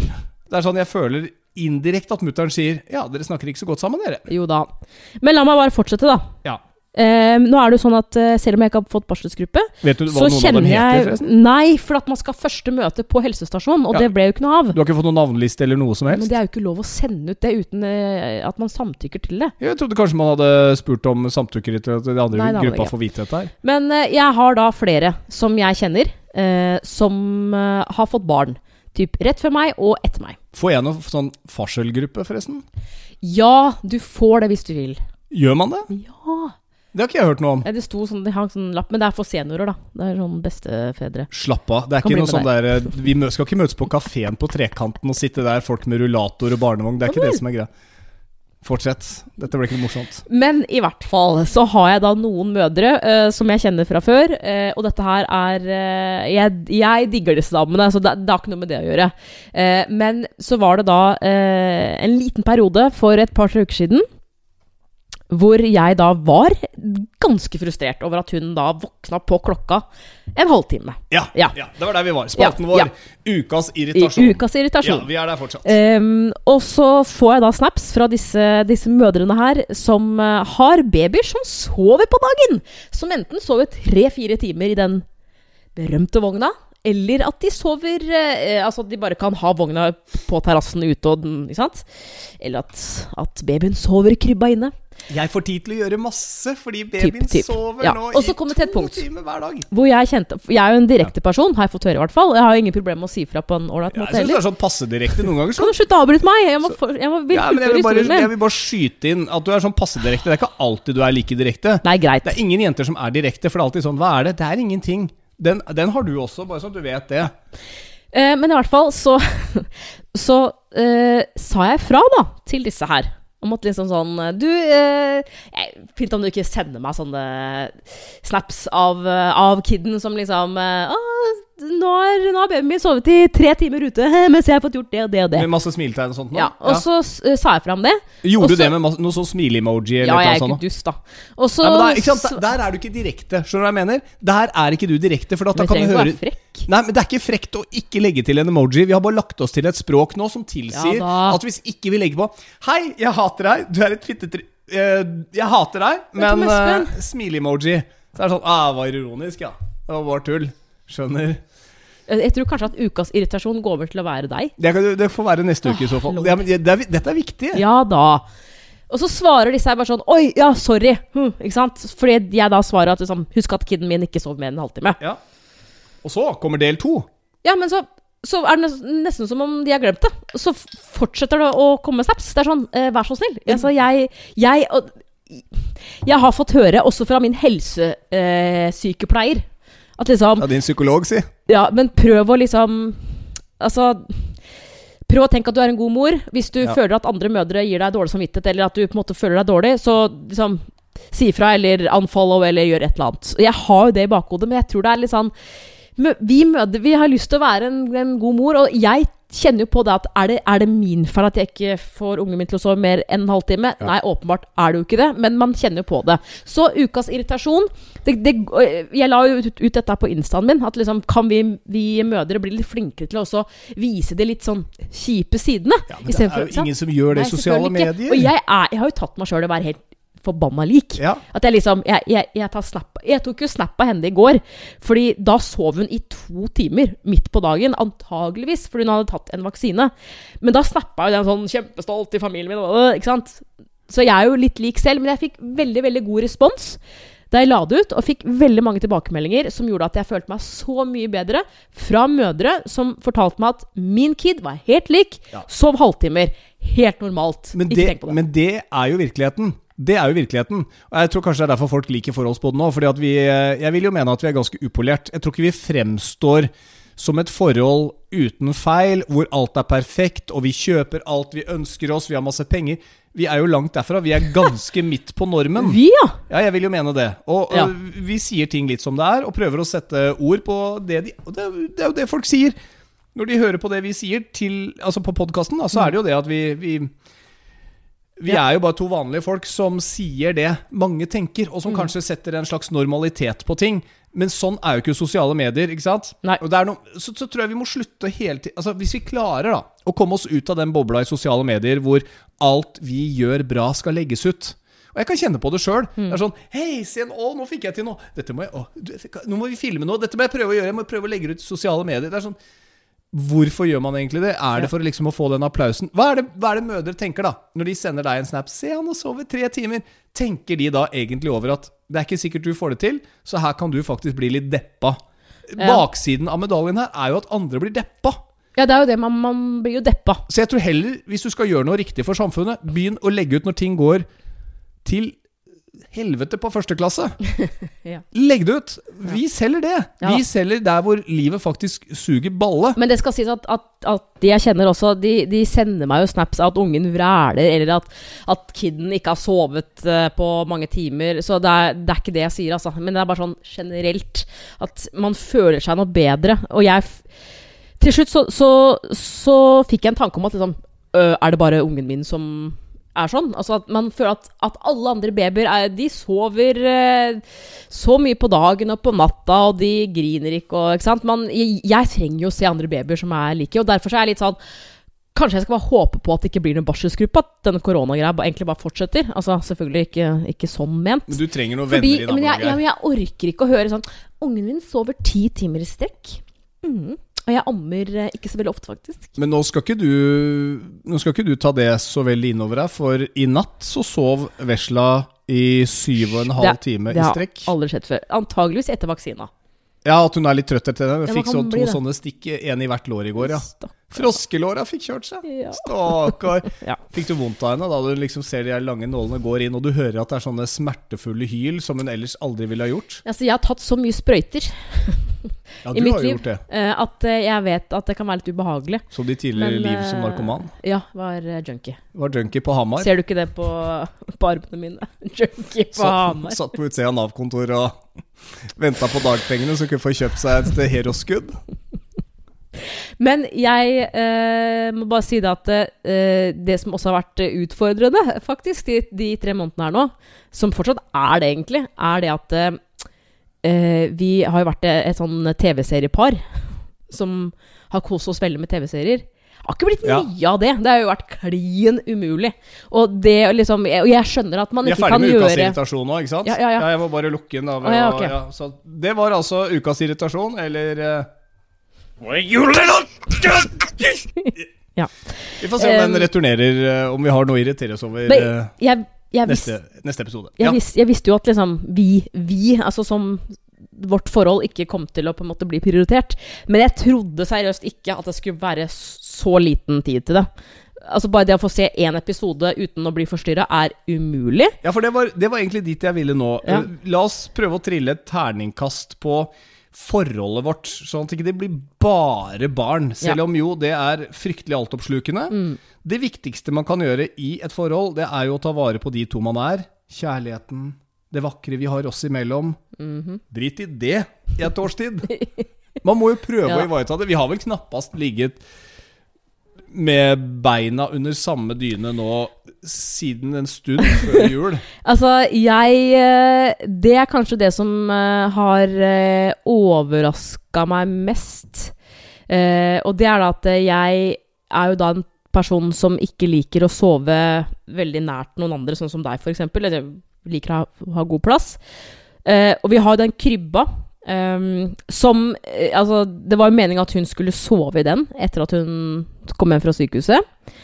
[SPEAKER 1] Det er sånn jeg føler indirekte at mutter'n sier Ja, dere snakker ikke så godt sammen, dere.
[SPEAKER 2] Jo da. Men la meg bare fortsette, da.
[SPEAKER 1] Ja.
[SPEAKER 2] Eh, nå er det jo sånn at uh, selv om jeg ikke har fått barselsgruppe,
[SPEAKER 1] Vet du hva
[SPEAKER 2] så
[SPEAKER 1] noen av dem heter,
[SPEAKER 2] jeg
[SPEAKER 1] forresten?
[SPEAKER 2] Nei, for at man skal første møte på helsestasjonen, og
[SPEAKER 1] Ja.
[SPEAKER 2] det ble jo ikke noe av.
[SPEAKER 1] Du har ikke fått noen navneliste eller noe som helst?
[SPEAKER 2] Men det er jo ikke lov å sende ut det uten uh, at man samtykker til det.
[SPEAKER 1] Jeg trodde kanskje man hadde spurt om samtykke til at de andre
[SPEAKER 2] Nei, hadde
[SPEAKER 1] gruppa får vite dette her.
[SPEAKER 2] Men uh, jeg har da flere som jeg kjenner, som har fått barn. Typ rett før meg og etter meg.
[SPEAKER 1] Får jeg noen sånn farselgruppe, forresten?
[SPEAKER 2] Ja, du får det hvis du vil.
[SPEAKER 1] Gjør man det?
[SPEAKER 2] Ja.
[SPEAKER 1] Det har ikke jeg hørt noe om.
[SPEAKER 2] Ja, Det sto sånn, de hang sånn lapp, men det er for seniorer, da. Det er sånn bestefedre.
[SPEAKER 1] Slapp av. Det er
[SPEAKER 2] Kan
[SPEAKER 1] ikke
[SPEAKER 2] bli
[SPEAKER 1] noe
[SPEAKER 2] med
[SPEAKER 1] sånn der eh, Vi mø- skal ikke møtes på kafeen på Trekanten og sitte der, folk med rullator og barnevogn. Det er ikke det som er greia. Fortsett. Dette ble ikke noe morsomt.
[SPEAKER 2] Men i hvert fall så har jeg da noen mødre eh, som jeg kjenner fra før. eh, og dette her er eh, jeg, jeg digger disse damene, så det, det har ikke noe med det å gjøre. Eh, men så var det da eh, en liten periode for et par-tre uker siden hvor jeg da var ganske frustrert over at hun da våkna på klokka en halvtime.
[SPEAKER 1] Ja, ja.
[SPEAKER 2] Ja.
[SPEAKER 1] det var der vi var. Spalten
[SPEAKER 2] Ja,
[SPEAKER 1] vår.
[SPEAKER 2] ja.
[SPEAKER 1] Ukas irritasjon.
[SPEAKER 2] ukas irritasjon.
[SPEAKER 1] Ja, vi er der fortsatt.
[SPEAKER 2] Um, og så får jeg da snaps fra disse, disse mødrene her som eh, har babyer som sover på dagen. Som enten sover tre-fire timer i den berømte vogna, eller at de sover eh, Altså at de bare kan ha vogna på terrassen ute og den, Ikke sant? Eller at, at babyen sover i krybba inne.
[SPEAKER 1] Jeg får tid til å gjøre masse, fordi babyen
[SPEAKER 2] typ.
[SPEAKER 1] sover
[SPEAKER 2] Ja,
[SPEAKER 1] nå
[SPEAKER 2] Også
[SPEAKER 1] i to
[SPEAKER 2] punkt.
[SPEAKER 1] timer hver dag.
[SPEAKER 2] Hvor jeg kjente Jeg er jo en direkte person, har jeg fått høre i hvert fall. Jeg har jo ingen problemer med å si fra på en ålreit måte heller.
[SPEAKER 1] jeg syns det er sånn passe direkte noen ganger.
[SPEAKER 2] Kan du slutte å avbryte meg? Jeg må, for, jeg må
[SPEAKER 1] Ja, jeg vil, bare, jeg vil bare skyte inn at du er sånn passe direkte. Det er ikke alltid du er like direkte.
[SPEAKER 2] Nei, greit.
[SPEAKER 1] Det er ingen jenter som er direkte, for det er alltid sånn Hva er det? Det er ingenting. Den, den har du også, bare sånn at du vet det.
[SPEAKER 2] Eh, men i hvert fall så, så eh, sa jeg fra da til disse her. Om at liksom sånn Du, eh, fint om du ikke sender meg sånne snaps av, eh, av kiden som liksom eh, nå har, nå har babyen min sovet i tre timer ute mens jeg har fått gjort det og det og det.
[SPEAKER 1] Med masse smiletegn og sånt? nå?
[SPEAKER 2] Ja, og så uh, sa jeg fram det.
[SPEAKER 1] Gjorde
[SPEAKER 2] også,
[SPEAKER 1] du det med masse, noe sånn smile-emoji?
[SPEAKER 2] Ja, jeg er ikke dust, da. Også,
[SPEAKER 1] Nei, men der, ikke sant? Der- er du ikke direkte. Skjønner du hva jeg mener? Der er ikke du direkte. For da,
[SPEAKER 2] da
[SPEAKER 1] kan du høre
[SPEAKER 2] frekk.
[SPEAKER 1] Nei, men Det er ikke frekt å ikke legge til en emoji. Vi har bare lagt oss til et språk nå som tilsier
[SPEAKER 2] Ja
[SPEAKER 1] at hvis ikke vi legger på Hei, jeg hater deg. Du er et fittetri... Uh, jeg hater deg,
[SPEAKER 2] Men
[SPEAKER 1] men uh, smile-emoji. Så er det sånn Ah, det var ironisk, ja. Det var bare tull. Skjønner.
[SPEAKER 2] Jeg tror kanskje at ukas irritasjon går over til å være deg.
[SPEAKER 1] Det, kan, det får være neste uke i så fall. Ja, men det er, dette er viktig.
[SPEAKER 2] Ja da. Og så svarer disse her bare sånn Oi, ja, sorry. Hm, ikke sant? Fordi jeg da svarer at liksom, Husk at kiden min ikke sov mer enn en halvtime.
[SPEAKER 1] Ja. Og så kommer del to.
[SPEAKER 2] Ja, men så, så er det nesten som om de har glemt det. Så fortsetter det å komme snaps. Det er sånn eh, Vær så snill. Altså, jeg, jeg og, Jeg har fått høre, også fra min helsesykepleier, at liksom
[SPEAKER 1] Ja, din psykolog, si.
[SPEAKER 2] Ja, men prøv å liksom Altså Prøv å tenke at du er en god mor. Hvis du
[SPEAKER 1] Ja.
[SPEAKER 2] føler at andre mødre gir deg dårlig samvittighet, eller at du på en måte føler deg dårlig, så liksom si ifra, eller unfollow, eller gjør et eller annet. Jeg har jo det i bakhodet, men jeg tror det er litt sånn Vi mødre vi har lyst til å være en, en god mor, og jeg kjenner jo på det at er det, er det min feil at jeg ikke får ungen min til å sove mer enn en halvtime?
[SPEAKER 1] Ja.
[SPEAKER 2] Nei, åpenbart er det jo ikke det, men man kjenner jo på det. Så ukas irritasjon det, det, Jeg la jo ut, ut dette på instaen min. At liksom kan vi, vi mødre bli litt flinkere til å også vise de litt sånn kjipe sidene?
[SPEAKER 1] Ja, men det er jo ingen som gjør det i sosiale medier.
[SPEAKER 2] Og jeg, er, jeg har jo tatt meg sjøl i å være helt forbanna lik.
[SPEAKER 1] Ja.
[SPEAKER 2] At jeg liksom Jeg, jeg, jeg, tar snap, jeg tok jo snap av henne i går, Fordi da sov hun i to timer midt på dagen. Antageligvis fordi hun hadde tatt en vaksine. Men da snappa jo den sånn kjempestolt i familien min. Ikke sant? Så jeg er jo litt lik selv, men jeg fikk veldig veldig god respons da jeg la det ut, og fikk veldig mange tilbakemeldinger som gjorde at jeg følte meg så mye bedre. Fra mødre som fortalte meg at min kid var helt lik,
[SPEAKER 1] Ja.
[SPEAKER 2] sov halvtimer. Helt normalt.
[SPEAKER 1] Men
[SPEAKER 2] Ikke
[SPEAKER 1] det,
[SPEAKER 2] tenk på det.
[SPEAKER 1] men det er jo virkeligheten. Det er jo virkeligheten. Og jeg tror kanskje det er derfor folk liker forholdsboden nå. Fordi vi eh, Jeg vil jo mene at vi er ganske upolert. Jeg tror ikke vi fremstår som et forhold uten feil, hvor alt er perfekt, og vi kjøper alt vi ønsker oss, vi har masse penger. Vi er jo langt derfra. Vi er ganske midt på normen.
[SPEAKER 2] Vi, ja!
[SPEAKER 1] Ja, jeg vil jo mene det. Og,
[SPEAKER 2] Ja.
[SPEAKER 1] og vi sier ting litt som det er, og prøver å sette ord på det de Og det, det er jo det folk sier. Når de hører på det vi sier til, altså på podkasten, så er det jo det at vi, vi vi
[SPEAKER 2] Ja.
[SPEAKER 1] er jo bare to vanlige folk som sier det mange tenker, og som
[SPEAKER 2] Mm.
[SPEAKER 1] kanskje setter en slags normalitet på ting. Men sånn er jo ikke sosiale medier. ikke sant? Er noe, så, så tror jeg vi må slutte hele tiden altså Hvis vi klarer da å komme oss ut av den bobla i sosiale medier hvor alt vi gjør bra, skal legges ut Og jeg kan kjenne på det sjøl.
[SPEAKER 2] Mm.
[SPEAKER 1] Det er sånn Hei, se å, nå fikk jeg til noe. Dette må jeg, å, nå må vi filme noe. Dette må jeg prøve å gjøre. Jeg må prøve å legge det ut i sosiale medier. Det er sånn Hvorfor gjør man egentlig det? Er det for liksom å få den applausen? Hva er, det, hva er det mødre tenker, da? Når de sender deg en snap 'Se, han har sovet tre timer'. Tenker de da egentlig over at det er ikke sikkert du får det til, så her kan du faktisk bli litt deppa?
[SPEAKER 2] Ja.
[SPEAKER 1] Baksiden av medaljen her er jo at andre blir deppa.
[SPEAKER 2] Ja, det er jo det. Man, man blir jo deppa.
[SPEAKER 1] Så jeg tror heller, hvis du skal gjøre noe riktig for samfunnet, begynn å legge ut når ting går til helvete på første klasse.
[SPEAKER 2] Ja.
[SPEAKER 1] Legg det ut! Vi selger det.
[SPEAKER 2] Ja.
[SPEAKER 1] Vi selger der hvor livet faktisk suger balle.
[SPEAKER 2] Men det skal sies at, at, at de jeg kjenner også, de, de sender meg jo snaps av at ungen vræler, eller at, at kiden ikke har sovet eh, på mange timer. Så det er, det er ikke det jeg sier, altså. Men det er bare sånn generelt. At man føler seg noe bedre. Og jeg Til slutt så, så, så fikk jeg en tanke om at liksom øh, Er det bare ungen min som er sånn? Altså at man føler at, at alle andre babyer er, De sover eh, så mye på dagen og på natta, og de griner ikke og Ikke sant? Man, jeg, jeg trenger jo å se andre babyer som er like, og derfor så er jeg litt sånn Kanskje jeg skal bare håpe på at det ikke blir noen barselsgruppe, at denne koronagreia egentlig bare fortsetter. Altså Selvfølgelig ikke, ikke sånn ment.
[SPEAKER 1] Men du trenger noen
[SPEAKER 2] Fordi,
[SPEAKER 1] venner i
[SPEAKER 2] men jeg, jeg, jeg orker ikke å høre sånn Ungen min sover ti timer i strekk. Mhm. Og jeg ammer eh, ikke så veldig ofte, faktisk.
[SPEAKER 1] Men nå skal, ikke du, nå skal ikke du ta det så veldig innover deg, for i natt så sov vesla i syv og en halv time i strekk.
[SPEAKER 2] Det har aldri skjedd før. Antageligvis etter vaksina.
[SPEAKER 1] Ja, at hun er litt trøtt etter det. Hun fikk så, to
[SPEAKER 2] det.
[SPEAKER 1] sånne stikk, en i hvert lår i går, ja. Froskelåra fikk kjørt seg.
[SPEAKER 2] Ja.
[SPEAKER 1] Stakkar.
[SPEAKER 2] Ja.
[SPEAKER 1] Fikk du vondt av henne da du liksom ser de lange nålene går inn, og du hører at det er sånne smertefulle hyl som hun ellers aldri ville ha gjort?
[SPEAKER 2] Altså, jeg har tatt så mye sprøyter
[SPEAKER 1] Ja, du
[SPEAKER 2] mitt
[SPEAKER 1] har
[SPEAKER 2] liv.
[SPEAKER 1] gjort det.
[SPEAKER 2] eh, at eh, jeg vet at det kan være litt ubehagelig.
[SPEAKER 1] Så de tidligere
[SPEAKER 2] Men,
[SPEAKER 1] liv som
[SPEAKER 2] eh,
[SPEAKER 1] narkoman.
[SPEAKER 2] Ja, var junkie.
[SPEAKER 1] Var junkie på Hamar.
[SPEAKER 2] Ser du ikke det på, på armene mine? junkie på
[SPEAKER 1] Satt,
[SPEAKER 2] Hamar.
[SPEAKER 1] satt på utsida av Nav-kontoret og venta på dagpengene så kunne få kjøpt seg et Hero-skudd.
[SPEAKER 2] Men jeg eh, må bare si det at eh, det som også har vært utfordrende, faktisk, de, de tre månedene her nå, som fortsatt er det egentlig, er det at eh, eh, vi har jo vært et, et sånn TV-seriepar som har kost oss veldig med TV-serier. Har ikke blitt
[SPEAKER 1] Ja.
[SPEAKER 2] av det. Det har jo vært klin umulig. Og det liksom jeg, Og jeg skjønner at man ikke kan gjøre
[SPEAKER 1] Vi er ferdig med ukas
[SPEAKER 2] gjøre
[SPEAKER 1] irritasjon nå, ikke sant?
[SPEAKER 2] Ja, ja, ja.
[SPEAKER 1] jeg må bare lukke den. Da,
[SPEAKER 2] ah, ja,
[SPEAKER 1] så det var altså ukas irritasjon, eller eh,
[SPEAKER 2] Ja.
[SPEAKER 1] Vi får se om den
[SPEAKER 2] Um,
[SPEAKER 1] returnerer, eh, om vi har noe å irritere oss over eh,
[SPEAKER 2] jeg, jeg neste,
[SPEAKER 1] neste, neste episode.
[SPEAKER 2] Jeg,
[SPEAKER 1] Ja.
[SPEAKER 2] visst, jeg visste jo at liksom vi, vi, altså som vårt forhold ikke kom til å på en måte bli prioritert. Men jeg trodde seriøst ikke at det skulle være så liten tid til det. Altså Bare det å få se én episode uten å bli forstyrra er umulig.
[SPEAKER 1] Ja, for det var, det var egentlig dit jeg ville nå.
[SPEAKER 2] Ja.
[SPEAKER 1] Eh, La oss prøve å trille et terningkast på forholdet vårt, sånn at det ikke blir bare barn. Selv
[SPEAKER 2] Ja.
[SPEAKER 1] om jo det er fryktelig altoppslukende. Det viktigste man kan gjøre i et forhold, det er jo å ta vare på de to man er. Kjærligheten, det vakre vi har oss imellom. Drit i det i et års tid. Man må jo prøve
[SPEAKER 2] Ja.
[SPEAKER 1] å ivareta det. Vi har vel knappast ligget med beina under samme dyne nå siden en stund før jul.
[SPEAKER 2] Altså, jeg eh, Det er kanskje det som eh, har uh, overraska meg mest. Eh, og det er da at eh, jeg er jo da en person som ikke liker å sove veldig nært noen andre, sånn som deg, f.eks. Eller liker å ha, ha god plass. Eh, og vi har jo den krybba. Ehm, som eh, Altså, det var jo meninga at hun skulle sove i den etter at hun kom hjem fra sykehuset.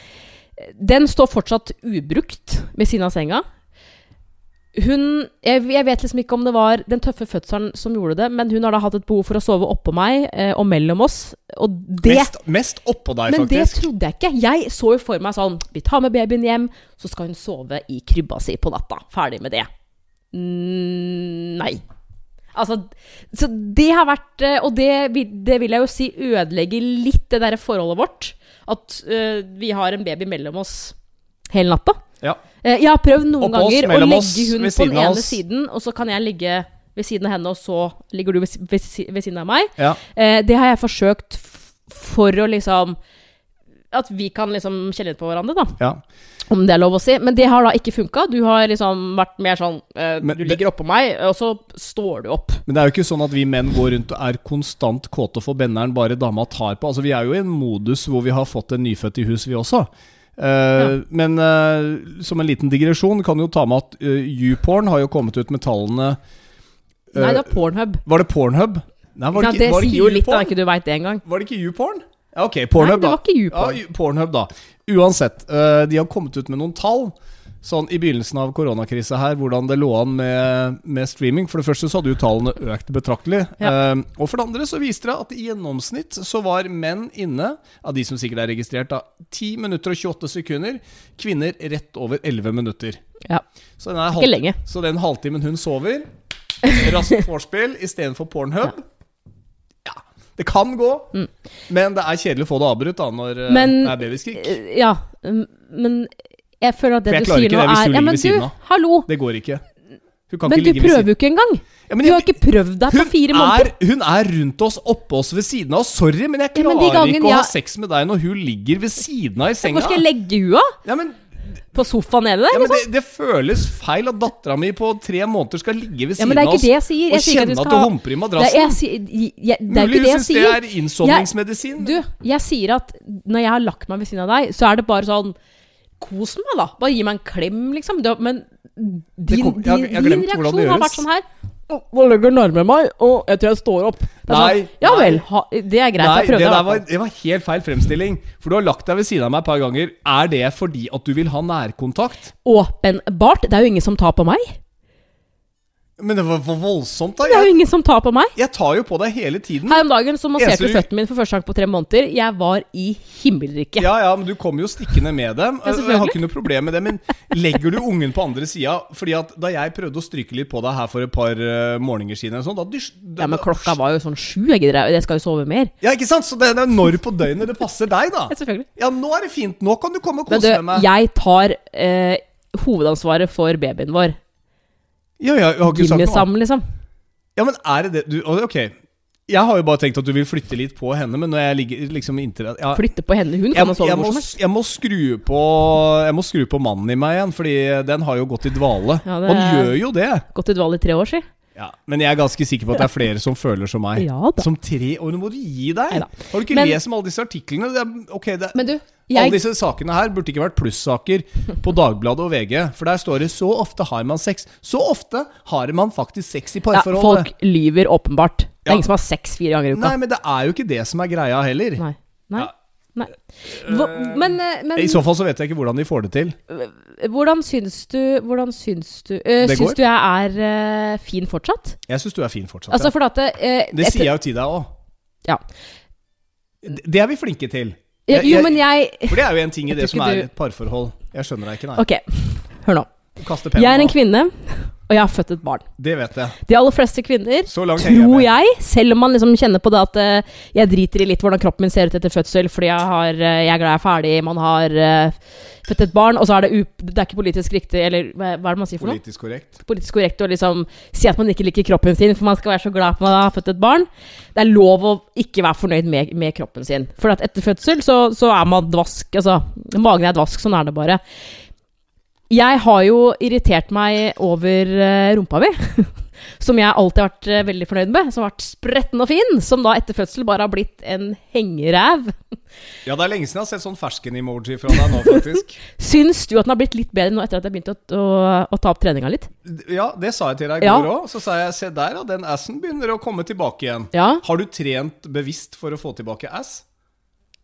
[SPEAKER 2] Den står fortsatt ubrukt ved siden av senga. Hun jeg, jeg vet liksom ikke om det var den tøffe fødselen som gjorde det, men hun har da hatt et behov for å sove oppå meg eh, og mellom oss. Og det
[SPEAKER 1] Mest, mest oppå deg,
[SPEAKER 2] Men det trodde jeg ikke. Jeg så jo for meg sånn Vi tar med babyen hjem, så skal hun sove i krybba si på natta. Ferdig med det. Mm, nei. Altså, så det har vært eh, Og det, det vil jeg jo si ødelegger litt det derre forholdet vårt. At uh, vi har en baby mellom oss hele natta.
[SPEAKER 1] Ja.
[SPEAKER 2] Uh, jeg har prøvd noen
[SPEAKER 1] oss,
[SPEAKER 2] ganger å legge hun på den ene siden, og så kan jeg ligge ved siden av henne, og så ligger du ved, ved, ved siden av meg.
[SPEAKER 1] Ja.
[SPEAKER 2] Uh, det har jeg forsøkt for å liksom At vi kan liksom kjenne litt på hverandre, da.
[SPEAKER 1] ja.
[SPEAKER 2] Om det er lov å si. Men det har da ikke funka. Du har liksom vært mer sånn eh,
[SPEAKER 1] Men
[SPEAKER 2] Du
[SPEAKER 1] det-
[SPEAKER 2] ligger oppå meg, og så står du opp.
[SPEAKER 1] Men det er jo ikke sånn at vi menn går rundt og er konstant kåte for benneren bare dama tar på. Altså Vi er jo i en modus hvor vi har fått en nyfødt i hus, vi også. Eh, Men uh, som en liten digresjon kan jo ta med at uh, YouPorn har jo kommet ut med tallene
[SPEAKER 2] Nei, det er pornhub.
[SPEAKER 1] Var det Pornhub? Nei, var
[SPEAKER 2] Ja,
[SPEAKER 1] det,
[SPEAKER 2] det
[SPEAKER 1] ikke, var det
[SPEAKER 2] sier jo litt, da, ikke du veit det engang.
[SPEAKER 1] Var det ikke YouPorn? Ja, ok, Pornhub,
[SPEAKER 2] Nei, det
[SPEAKER 1] da.
[SPEAKER 2] var ikke YouPorn.
[SPEAKER 1] Ja, Pornhub, da. Uansett, eh, de har kommet ut med noen tall. Sånn i begynnelsen av koronakrisa her, hvordan det lå an med, med streaming. For det første så hadde jo tallene økt betraktelig. Eh, og for det andre så viste det at i gjennomsnitt så var menn inne, av de som sikkert er registrert, da 10 minutter og 28 sekunder. Kvinner rett over 11 minutter.
[SPEAKER 2] Ja.
[SPEAKER 1] Så den, er
[SPEAKER 2] Ikke lenge.
[SPEAKER 1] så den halvtimen hun sover, raskt vorspiel istedenfor Pornhub. Ja. Det kan gå, men det er kjedelig å få det avbrutt da når eh,
[SPEAKER 2] Mm. Men-
[SPEAKER 1] det er babyskrik.
[SPEAKER 2] Eh, Ja, mm, men jeg føler at det du sier nå
[SPEAKER 1] For jeg klarer ikke det hvis
[SPEAKER 2] er
[SPEAKER 1] du ligger ved siden av.
[SPEAKER 2] hallo!
[SPEAKER 1] Det går ikke. Hun kan
[SPEAKER 2] Men
[SPEAKER 1] ikke ligge ved siden.
[SPEAKER 2] Men du prøver jo ikke engang!
[SPEAKER 1] Ja, men
[SPEAKER 2] Du har ikke prøvd deg på fire måneder.
[SPEAKER 1] Er, hun er rundt oss, oppå oss, ved siden av oss. Sorry, men jeg
[SPEAKER 2] Ja, men
[SPEAKER 1] klarer ikke å ha sex med deg når hun ligger ved siden av i senga.
[SPEAKER 2] Hvor skal jeg legge hua?
[SPEAKER 1] Ja, men,
[SPEAKER 2] På sofaen nede der?
[SPEAKER 1] ja, men
[SPEAKER 2] liksom?
[SPEAKER 1] det, det føles feil at dattera mi på tre måneder skal ligge ved
[SPEAKER 2] Ja,
[SPEAKER 1] siden
[SPEAKER 2] det
[SPEAKER 1] av oss
[SPEAKER 2] det
[SPEAKER 1] og kjenne at det
[SPEAKER 2] ha
[SPEAKER 1] humper i
[SPEAKER 2] det
[SPEAKER 1] madrassen.
[SPEAKER 2] jeg, jeg, det er
[SPEAKER 1] Mulig
[SPEAKER 2] det
[SPEAKER 1] hun syns det er innsovningsmedisin.
[SPEAKER 2] Du, jeg sier at når jeg har lagt meg ved siden av deg, så er det bare sånn Kos meg, da. Bare gi meg en klem, liksom. Men din,
[SPEAKER 1] kom- jeg
[SPEAKER 2] din reaksjon har vært sånn her. «Å, ligger legger nærme meg? Og jeg tror jeg står opp. Er
[SPEAKER 1] Nei,
[SPEAKER 2] sånn, ja
[SPEAKER 1] nei.
[SPEAKER 2] vel. Ha, det er greit.
[SPEAKER 1] Nei,
[SPEAKER 2] jeg prøvde. Det,
[SPEAKER 1] var, det var helt feil fremstilling. For du har lagt deg ved siden av meg et par ganger. Er det fordi at du vil ha nærkontakt?
[SPEAKER 2] Åpenbart. Det er jo ingen som tar på meg.
[SPEAKER 1] Men det var voldsomt, da.
[SPEAKER 2] Det er jo ingen som tar på meg.
[SPEAKER 1] jeg tar jo på deg hele tiden.
[SPEAKER 2] Her om dagen så masserte du føttene mine for første gang på tre måneder. Jeg var i himmelriket.
[SPEAKER 1] Ja, ja, men du kommer jo stikkende med dem.
[SPEAKER 2] Ja,
[SPEAKER 1] jeg har ikke noe problem med det. Men legger du ungen på andre sida Fordi at da jeg prøvde å stryke litt på deg her for et par uh, morgener siden, sånn, da, dysj...
[SPEAKER 2] Ja, men klokka var jo sånn sju. Jeg gidder Jeg skal jo sove mer.
[SPEAKER 1] Ja, ikke sant? Så det er når på døgnet det passer deg, da.
[SPEAKER 2] Ja, selvfølgelig.
[SPEAKER 1] Ja, nå er det fint. Nå kan du komme og
[SPEAKER 2] Men
[SPEAKER 1] kose
[SPEAKER 2] du,
[SPEAKER 1] med meg.
[SPEAKER 2] jeg tar uh, hovedansvaret for babyen vår.
[SPEAKER 1] Ja, ja, jeg har ikke sagt noe annet.
[SPEAKER 2] liksom.
[SPEAKER 1] Ja, men er det det du Ok. Jeg har jo bare tenkt at du vil flytte litt på henne, men når jeg ligger liksom inntil ja,
[SPEAKER 2] Flytte på henne. Hun kan jo sove
[SPEAKER 1] jeg,
[SPEAKER 2] hvor som helst.
[SPEAKER 1] jeg må skru på Jeg må skru på mannen i meg igjen, Fordi den har jo gått i dvale.
[SPEAKER 2] Ja, det
[SPEAKER 1] Han gjør jo det.
[SPEAKER 2] Gått i dvale i tre år, si.
[SPEAKER 1] Ja, Men jeg er ganske sikker på at det er flere som føler som meg.
[SPEAKER 2] Ja da.
[SPEAKER 1] Som tre år. Nå må du gi deg!
[SPEAKER 2] Neida.
[SPEAKER 1] Har du ikke
[SPEAKER 2] Men-
[SPEAKER 1] lest om alle disse artiklene? Det er, ok, det,
[SPEAKER 2] Men du,
[SPEAKER 1] Alle disse sakene her burde ikke vært plussaker på Dagbladet og VG. For der står det 'så ofte har man sex'. Så ofte har man faktisk sex i parforholdet. ja.
[SPEAKER 2] Folk lyver åpenbart. Det er
[SPEAKER 1] Ja.
[SPEAKER 2] ingen som har sex fire ganger i uka.
[SPEAKER 1] Nei, men det er jo ikke det som er greia heller.
[SPEAKER 2] Nei. Nei.
[SPEAKER 1] Ja.
[SPEAKER 2] Nei. Hva, men, eh, men
[SPEAKER 1] I så fall så vet jeg ikke hvordan de får det til.
[SPEAKER 2] hvordan syns du Hvordan syns du
[SPEAKER 1] øh,
[SPEAKER 2] Syns
[SPEAKER 1] går.
[SPEAKER 2] du jeg er øh, fin fortsatt?
[SPEAKER 1] Jeg syns du er fin fortsatt.
[SPEAKER 2] Altså,
[SPEAKER 1] ja.
[SPEAKER 2] for at øh,
[SPEAKER 1] Det
[SPEAKER 2] etter-
[SPEAKER 1] sier jeg jo til deg òg.
[SPEAKER 2] Ja.
[SPEAKER 1] Det er vi flinke til. Jeg-
[SPEAKER 2] Jo, men jeg
[SPEAKER 1] For det er jo en ting i det som er
[SPEAKER 2] du-
[SPEAKER 1] et parforhold. Jeg skjønner deg ikke, nei.
[SPEAKER 2] Ok, hør nå. Jeg er en kvinne, og jeg har født et barn.
[SPEAKER 1] Det vet jeg.
[SPEAKER 2] De aller fleste kvinner
[SPEAKER 1] henger jeg
[SPEAKER 2] jeg, selv om man liksom kjenner på det at uh, jeg driter i litt hvordan kroppen min ser ut etter fødsel fordi jeg, har, uh, jeg er glad jeg er ferdig, man har uh, født et barn, og så er det, det er ikke politisk riktig, eller hva, hva er det man sier for noe?
[SPEAKER 1] Politisk korrekt.
[SPEAKER 2] Politisk korrekt å liksom si at man ikke liker kroppen sin, for man skal være så glad for at man har født et barn. Det er lov å ikke være fornøyd med, med kroppen sin. For at etter fødsel så, så er man dvask, altså Magen er dvask, sånn er det bare. Jeg har jo irritert meg over eh, rumpa mi. Som jeg alltid har vært eh, veldig fornøyd med. Som har vært spretten og fin. Som da etter fødsel bare har blitt en hengeræv.
[SPEAKER 1] Ja, det er lenge siden jeg har sett sånn fersken-emoji fra deg nå, faktisk.
[SPEAKER 2] Syns du at den har blitt litt bedre nå etter at jeg begynte å, å, å ta opp treninga litt?
[SPEAKER 1] Ja, det sa jeg til deg i
[SPEAKER 2] Ja.
[SPEAKER 1] går òg. Så sa jeg se der, ja, den assen begynner å komme tilbake igjen.
[SPEAKER 2] Ja.
[SPEAKER 1] Har du trent bevisst for å få tilbake ass?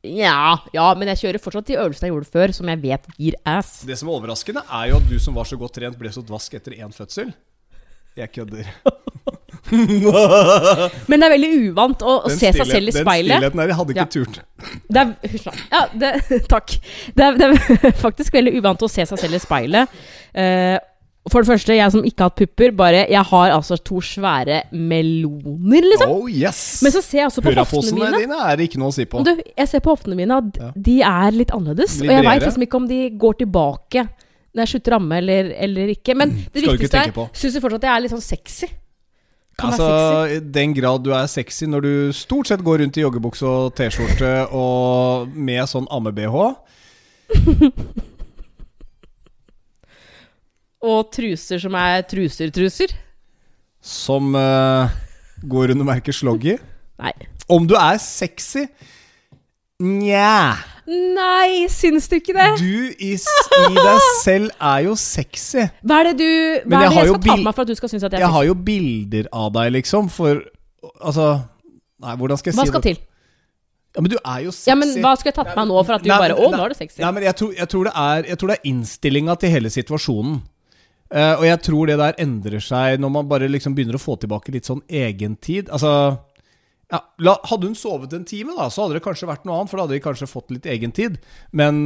[SPEAKER 2] Ja, ja, men jeg kjører fortsatt de øvelsene jeg gjorde før, som jeg vet gir ass.
[SPEAKER 1] Det som er overraskende, er jo at du som var så godt trent, ble så dvask etter én fødsel. Jeg kødder.
[SPEAKER 2] Men det er veldig uvant å, å se seg selv i speilet.
[SPEAKER 1] Den stillheten der, jeg hadde ikke
[SPEAKER 2] Ja.
[SPEAKER 1] turt.
[SPEAKER 2] Det er, ja, det, takk. Det er, det er faktisk veldig uvant å se seg selv i speilet. Eh, for det første, jeg som ikke har hatt pupper, bare Jeg har altså to svære meloner, liksom.
[SPEAKER 1] Oh yes!
[SPEAKER 2] Men så ser jeg også på hoftene mine.
[SPEAKER 1] dine er det ikke noe å si på.
[SPEAKER 2] Du, jeg ser på hoftene mine at
[SPEAKER 1] Ja.
[SPEAKER 2] de er litt annerledes.
[SPEAKER 1] Litt
[SPEAKER 2] og jeg veit liksom ikke om de går tilbake når jeg slutter ramme amme eller, eller ikke. Men det
[SPEAKER 1] Mm, Skal
[SPEAKER 2] viktigste er Syns du fortsatt at jeg er litt sånn sexy?
[SPEAKER 1] Altså, I den grad du er sexy når du stort sett går rundt i joggebukse og T-skjorte og med sånn amme-BH
[SPEAKER 2] Og truser som er truser-truser?
[SPEAKER 1] som uh, går under merket sloggy
[SPEAKER 2] Nei.
[SPEAKER 1] Om du er sexy Nja
[SPEAKER 2] Nei, syns du ikke det?
[SPEAKER 1] Du i, i deg selv er jo sexy.
[SPEAKER 2] Hva er det du Hva er det jeg skal ta på meg for at du skal synes at jeg er sexy?
[SPEAKER 1] Jeg har jo bilder av deg, liksom, for Altså Nei, hvordan skal jeg
[SPEAKER 2] Hva
[SPEAKER 1] si
[SPEAKER 2] skal
[SPEAKER 1] det?
[SPEAKER 2] til?
[SPEAKER 1] Ja, men du er jo sexy.
[SPEAKER 2] Ja, men Hva skulle jeg tatt med meg nå for at du
[SPEAKER 1] Nei,
[SPEAKER 2] bare Å,
[SPEAKER 1] nei,
[SPEAKER 2] nå er du sexy.
[SPEAKER 1] Nei, men jeg tror, jeg tror, det, er, jeg tror det er innstillinga til hele situasjonen. Eh, og jeg tror det der endrer seg når man bare liksom begynner å få tilbake litt sånn egentid. Altså ja, la, Hadde hun sovet en time, da, så hadde det kanskje vært noe annet, for da hadde de kanskje fått litt egentid. Men,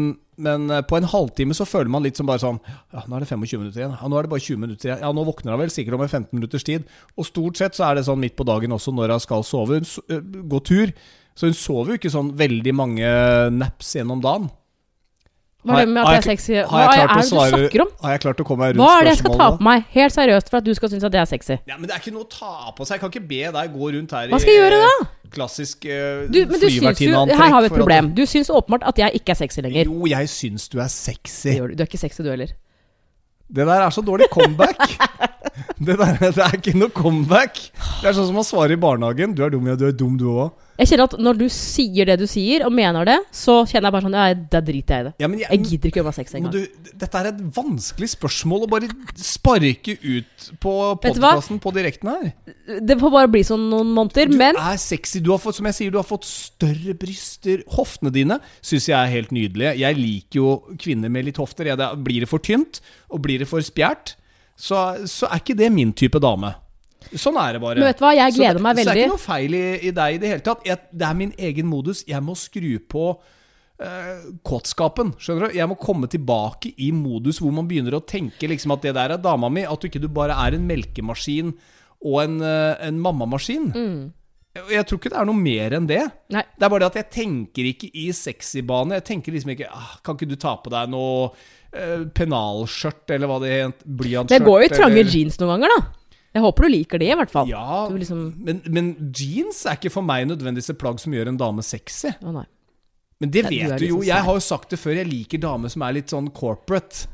[SPEAKER 1] men eh, på en halvtime så føler man litt som bare sånn Ja, nå er det 25 minutter igjen. Ja, nå er det bare 20 minutter igjen. Ja, nå våkner hun vel sikkert om en 15 minutters tid. Og stort sett så er det sånn midt på dagen også når hun skal sove. Hun s- eh, gå tur. Så hun sover jo ikke sånn veldig mange naps gjennom dagen.
[SPEAKER 2] Hva er det med at jeg er sexy? Hva er det du snakker om?
[SPEAKER 1] Har jeg klart å komme meg rundt
[SPEAKER 2] Hva er det jeg skal ta på meg? Helt seriøst for at du skal synes at jeg er sexy.
[SPEAKER 1] Ja, men Det er ikke noe å ta på seg. Jeg kan ikke be deg gå rundt her
[SPEAKER 2] Hva skal jeg gjøre da?
[SPEAKER 1] klassisk uh,
[SPEAKER 2] Du, men du syns jo Her har vi et problem. Du syns åpenbart at jeg ikke er sexy lenger.
[SPEAKER 1] Jo, jeg syns du er sexy.
[SPEAKER 2] du. Du er ikke sexy, du heller.
[SPEAKER 1] Det der er så dårlig comeback. det, der, det er ikke noe comeback. Det er sånn som man svarer i barnehagen. Du er dum, ja, du er dum, du òg.
[SPEAKER 2] Jeg kjenner at når du sier det du sier, og mener det, så kjenner jeg bare sånn Ja, da driter jeg i det.
[SPEAKER 1] Ja, men
[SPEAKER 2] Jeg
[SPEAKER 1] jeg,
[SPEAKER 2] gidder ikke å jobbe
[SPEAKER 1] sex
[SPEAKER 2] engang.
[SPEAKER 1] dette er et vanskelig spørsmål å bare sparke ut på podkasten på direkten her.
[SPEAKER 2] Det får bare bli sånn noen måneder,
[SPEAKER 1] Du
[SPEAKER 2] men
[SPEAKER 1] er sexy. Du har fått, som jeg sier, du har fått større bryster. Hoftene dine syns jeg er helt nydelige. Jeg liker jo kvinner med litt hofter. Ja, det, blir det for tynt, og blir det for spjært, så, så er ikke det min type dame. Sånn er det bare.
[SPEAKER 2] Men vet du hva, jeg
[SPEAKER 1] Så
[SPEAKER 2] gleder
[SPEAKER 1] det-
[SPEAKER 2] meg
[SPEAKER 1] Så det er ikke noe feil i, i deg i det hele tatt. Jeg, det er min egen modus. Jeg må skru på uh, kåtskapen. Skjønner du? Jeg må komme tilbake i modus hvor man begynner å tenke liksom at det der er dama mi. At du ikke du bare er en melkemaskin og en, eh, en mammamaskin. Mm. Jeg tror ikke det er noe mer enn det.
[SPEAKER 2] Nei.
[SPEAKER 1] Det er bare det at jeg tenker ikke i sexybane. Jeg tenker liksom ikke ah, Kan ikke du ta på deg noe pennalskjørt, eller hva det het? Blyantskjørt?
[SPEAKER 2] Det går jo i trange
[SPEAKER 1] eller-
[SPEAKER 2] jeans noen ganger, da. Jeg håper du liker det, i hvert fall.
[SPEAKER 1] Ja,
[SPEAKER 2] Du liksom
[SPEAKER 1] men, men jeans er ikke for meg nødvendigvis et plagg som gjør en dame sexy.
[SPEAKER 2] Å.
[SPEAKER 1] Men det
[SPEAKER 2] du
[SPEAKER 1] vet
[SPEAKER 2] er
[SPEAKER 1] du jo.
[SPEAKER 2] liksom
[SPEAKER 1] Jeg har jo sagt det før, jeg liker damer som er litt sånn corporate.